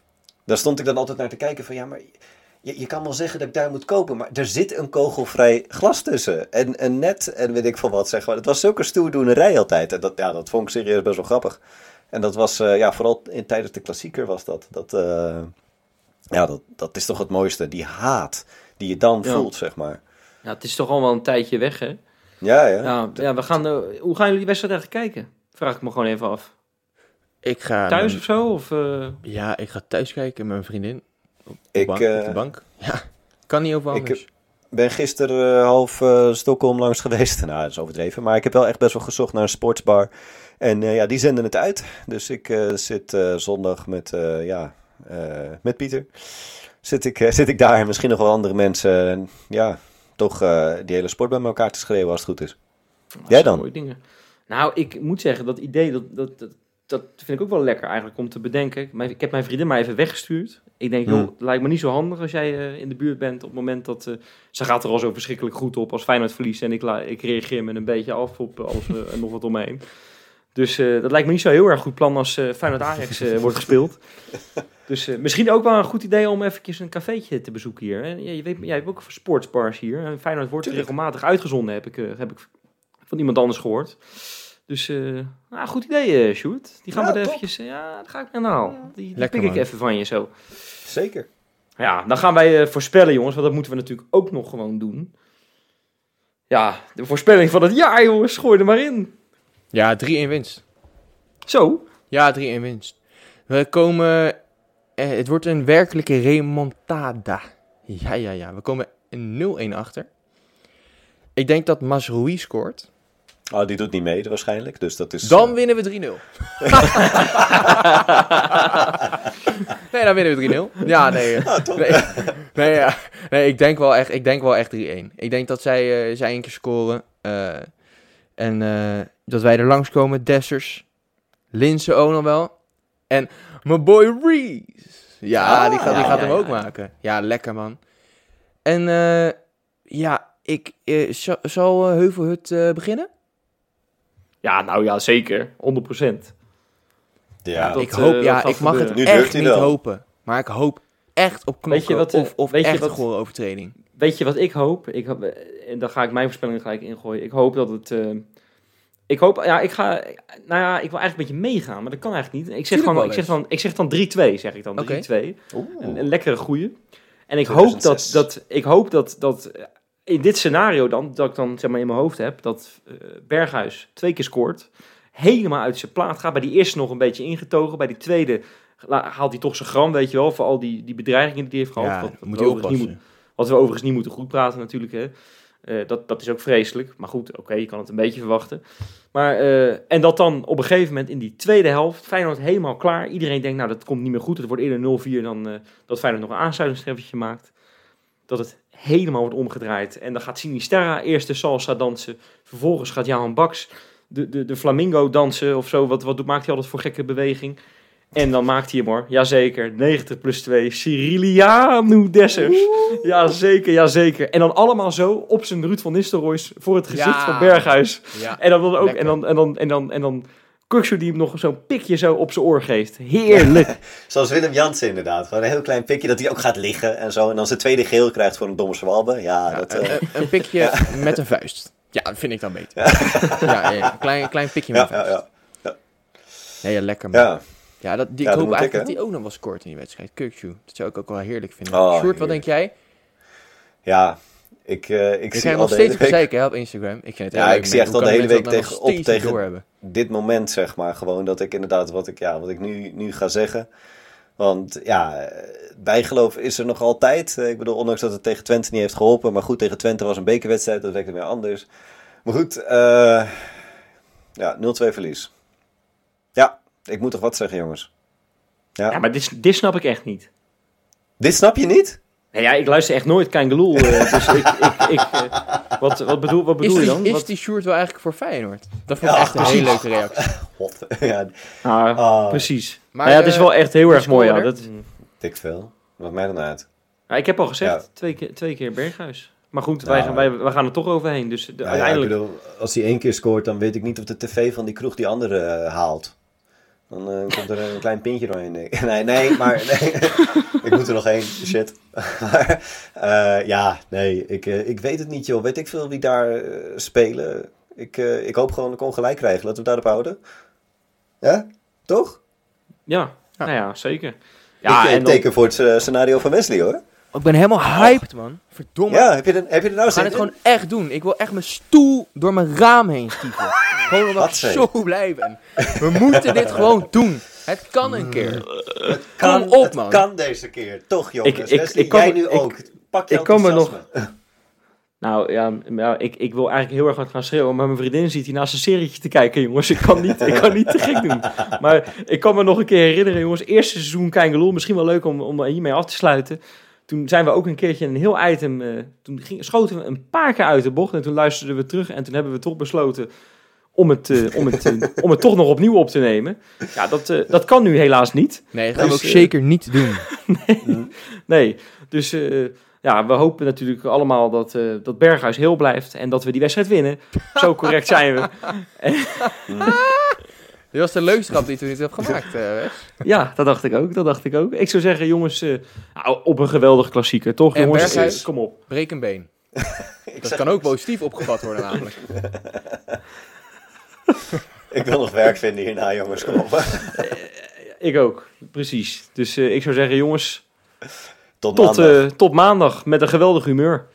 S4: daar stond ik dan altijd naar te kijken van... Ja, maar je, je kan wel zeggen dat ik daar moet kopen... maar er zit een kogelvrij glas tussen. En een net en weet ik veel wat, zeg maar. Het was zulke stoerdoenerij altijd. En dat, ja, dat vond ik serieus best wel grappig. En dat was, ja, vooral in, tijdens de klassieker was dat. Dat, ja, dat, dat is toch het mooiste. Die haat die je dan voelt, zeg maar.
S2: Ja, het is toch al wel een tijdje weg, hè?
S4: Ja, ja.
S2: Ja, ja we gaan, hoe gaan jullie die wedstrijd eigenlijk kijken? Vraag ik me gewoon even af.
S3: Ik ga...
S2: Thuis of zo? Of,
S3: Ja, ik ga thuis kijken met mijn vriendin. Op, ik, bank, op de bank. Ja, kan niet over anders.
S4: Ik ben gisteren half uh, Stockholm langs geweest. Nou, dat is overdreven. Maar ik heb wel echt best wel gezocht naar een sportsbar. En ja, die zenden het uit. Dus ik zit zondag met, ja, met Pieter. Zit ik, zit ik daar en misschien nog wel andere mensen. ja, toch die hele sport bij elkaar te schreeuwen als het goed is. Jij dan?
S2: Mooie dingen. Nou, ik moet zeggen, dat idee, dat, dat, dat, dat vind ik ook wel lekker eigenlijk om te bedenken. Ik heb mijn vriendin maar even weggestuurd. Ik denk, joh, hmm. het lijkt me niet zo handig als jij uh, in de buurt bent op het moment dat... Uh, ze gaat er al zo verschrikkelijk goed op als Feyenoord verliest. En ik, ik reageer me een beetje af op alles en nog wat omheen. Dus dat lijkt me niet zo heel erg goed plan als Feyenoord Ajax wordt gespeeld. Dus misschien ook wel een goed idee om even een cafeetje te bezoeken hier. Hè? Je, weet, jij hebt ook sportsbars hier. En Feyenoord wordt regelmatig uitgezonden, heb ik, heb ik van iemand anders gehoord. Dus, uh, nou, goed idee, uh, Sjoerd. Die gaan we er eventjes, uh, ja, daar ga ik naar nou. Die, die pik ik even van je zo.
S4: Zeker.
S2: Ja, dan gaan wij voorspellen, jongens, want dat moeten we natuurlijk ook nog gewoon doen. Ja, de voorspelling van het jaar, jongens, gooi er maar in.
S3: Ja, 3-1 winst.
S2: Zo?
S3: Ja, 3-1 winst. We komen, het wordt een werkelijke remontada. Ja, ja, ja. We komen 0-1 achter. Ik denk dat Masroui scoort.
S4: Oh, die doet niet mee waarschijnlijk. Dus dat is,
S3: dan uh... winnen we 3-0. nee, dan winnen we 3-0. Ja, nee. Ah, nee, nee, ja. nee, ik denk wel echt, ik denk wel echt 3-1. Ik denk dat zij, uh, zij een keer scoren. Uh, en dat wij er langskomen. Dessers. Linse ook nog wel. En mijn boy Reese. Ja, ah, die gaat, die gaat ja, hem ja, ook ja. maken. Ja, lekker man. En ja, ik, zal Heuvelhut beginnen?
S2: Ja, nou ja, zeker. 100%.
S4: Ja,
S3: ik hoop, uh, ja, ik mag het nu echt niet hopen. Maar ik hoop echt op knokken wat, of, of weet echt een overtreding.
S2: Weet je wat ik hoop? Ik, en dan ga ik mijn voorspelling gelijk ingooien. Ik hoop dat het... Uh, ik hoop, ja, ik ga, nou ja, ik wil eigenlijk een beetje meegaan, maar dat kan eigenlijk niet. Ik zeg, gewoon, ik zeg dan, ik zeg dan 3-2, zeg ik dan. 3-2. Een, een, lekkere goeie. En ik hoop dat, dat, ik hoop dat, dat in dit scenario dan, dat ik dan zeg maar in mijn hoofd heb, dat uh, Berghuis twee keer scoort, helemaal uit zijn plaat gaat. Bij die eerste nog een beetje ingetogen, bij die tweede haalt hij toch zijn gram, weet je wel, voor al die, die bedreigingen die hij heeft gehad. Ja, wat, wat,
S3: moet
S2: niet moet, wat we overigens niet moeten goed praten natuurlijk, hè. Uh, dat, dat is ook vreselijk. Maar goed, oké, je kan het een beetje verwachten. Maar, uh, en dat dan op een gegeven moment in die tweede helft, Feyenoord helemaal klaar. Iedereen denkt, nou dat komt niet meer goed. Het wordt eerder 0-4 dan uh, dat Feyenoord nog een aansluitingstreffertje maakt. Dat het helemaal wordt omgedraaid. En dan gaat Sinisterra eerst de salsa dansen. Vervolgens gaat Jan Baks de, de, de flamingo dansen of zo. Wat, wat maakt hij altijd voor gekke beweging? En dan maakt hij hem hoor. Jazeker. 90 plus 2. Cyriliano Dessers. Jazeker, jazeker. En dan allemaal zo op zijn Ruud van Nistelrooys voor het gezicht van Berghuis. Ja. En dan, dan ook. En dan, en dan, en dan, en dan die hem nog zo'n pikje zo op zijn oor geeft. Heerlijk.
S4: Zoals Willem Jansen inderdaad. Gewoon een heel klein pikje dat hij ook gaat liggen en zo. En dan zijn tweede geel krijgt voor een domme zwalbe. Ja, dat,
S3: uh... een, een, pikje met een vuist. Ja, dat vind ik dan beter. Ja, ja, een klein, klein pikje met een vuist. Ja, ja, ja. ja. lekker man. Ja. Dat, die, ik hoop eigenlijk ik, dat hij ook nog wel scoort in die wedstrijd. Kukshoe. Dat zou ik ook wel heerlijk vinden. Oh, Sjoerd, wat denk jij?
S4: Ja, ik, uh, ik,
S3: ik zie nog steeds verzeiken op Instagram. Ik vind het
S4: ja, ik zie echt al de hele week tegen, op tegen dit moment, zeg maar. Gewoon dat ik inderdaad wat ik, ja, wat ik nu, nu ga zeggen. Want ja, bijgeloof is er nog altijd. Ik bedoel, ondanks dat het tegen Twente niet heeft geholpen. Maar goed, tegen Twente was een bekerwedstrijd. Dat werkte weer anders. Maar goed, uh, ja, 0-2 verlies. Ja, ik moet toch wat zeggen, jongens.
S2: Ja, ja maar dit, dit snap ik echt niet.
S4: Dit snap je niet?
S2: Nee, ja, ik luister echt nooit Kangeloel. Uh, dus ik, ik, ik uh, wat, wat bedoel, wat bedoel
S3: je
S2: dan?
S3: Is die shirt wel eigenlijk voor Feyenoord? Dat vond ik echt een hele leuke reactie.
S4: ja.
S2: Ah, oh. Precies. Maar nou ja, het is wel echt heel erg mooi. Ja, dat...
S4: Dik veel. Wat mij dan uit.
S2: Ja, ik heb al gezegd, twee, keer, twee keer Berghuis. Maar goed, wij, gaan, wij, wij gaan er toch overheen. Dus de, nou, uiteindelijk...
S4: Bedoel, als hij één keer scoort, dan weet ik niet of de tv van die kroeg die andere uh, haalt. Dan uh, komt er een klein pintje doorheen. Nee, nee, maar nee. ik moet er nog één. Shit. maar uh, ja, nee, ik, uh, ik weet het niet, joh. Weet ik veel wie daar spelen. Ik, ik hoop gewoon dat ik ongelijk krijg. Laten we daarop houden. Ja? Toch?
S2: Ja, nou ja, zeker.
S4: Ja, ik
S2: en dan-
S4: teken voor het eh, scenario van Wesley hoor.
S3: Ik ben helemaal hyped, man. Verdomme.
S4: Ja, heb je er, heb je er nou
S3: We gaan
S4: zin
S3: het
S4: in?
S3: gewoon echt doen. Ik wil echt mijn stoel door mijn raam heen stieven. Gewoon omdat ik zo blij ben. We moeten dit gewoon doen. Het kan een keer.
S4: Kan,
S3: Kom op,
S4: het
S3: man.
S4: kan deze keer. Toch jongens.
S2: Ik- ik-
S4: Wesley,
S2: ik kan
S4: jij nu
S2: ik-
S4: ook. Pak je
S2: ik kan me nog-. Nou ja, ja ik, ik wil eigenlijk heel erg wat gaan schreeuwen, maar mijn vriendin zit hier naast een serietje te kijken, jongens. Ik kan niet, ik kan niet te gek doen. Maar ik kan me nog een keer herinneren, jongens. Eerste seizoen Keingeloel, misschien wel leuk om, om hiermee af te sluiten. Toen zijn we ook een keertje een heel item, eh, toen ging, schoten we een paar keer uit de bocht en toen luisterden we terug en toen hebben we toch besloten om het, eh, om het, eh, om het toch nog opnieuw op te nemen. Ja, dat, eh, dat kan nu helaas niet.
S3: Nee, dat gaan we
S2: Dus,
S3: ook zeker niet doen.
S2: Nee, dus eh, ja, we hopen natuurlijk allemaal dat, eh, dat Berghuis heel blijft en dat we die wedstrijd winnen. Zo correct zijn we.
S3: Dit was de leukste grap die ik toen niet heb gemaakt. eh.
S2: Ja, dat dacht ik ook. Dat dacht ik ook. Ik zou zeggen, jongens, eh, nou, op een geweldige klassieker, toch?
S3: En
S2: jongens,
S3: Berghuis?
S2: Kom op.
S3: Breek een been. Dat kan ook positief opgevat worden namelijk.
S4: Ik wil nog werk vinden hierna jongens. Kom op.
S2: Ik ook, precies. Dus eh, ik zou zeggen, jongens,
S4: Tot,
S2: tot,
S4: maandag.
S2: eh, tot maandag met een geweldig humeur.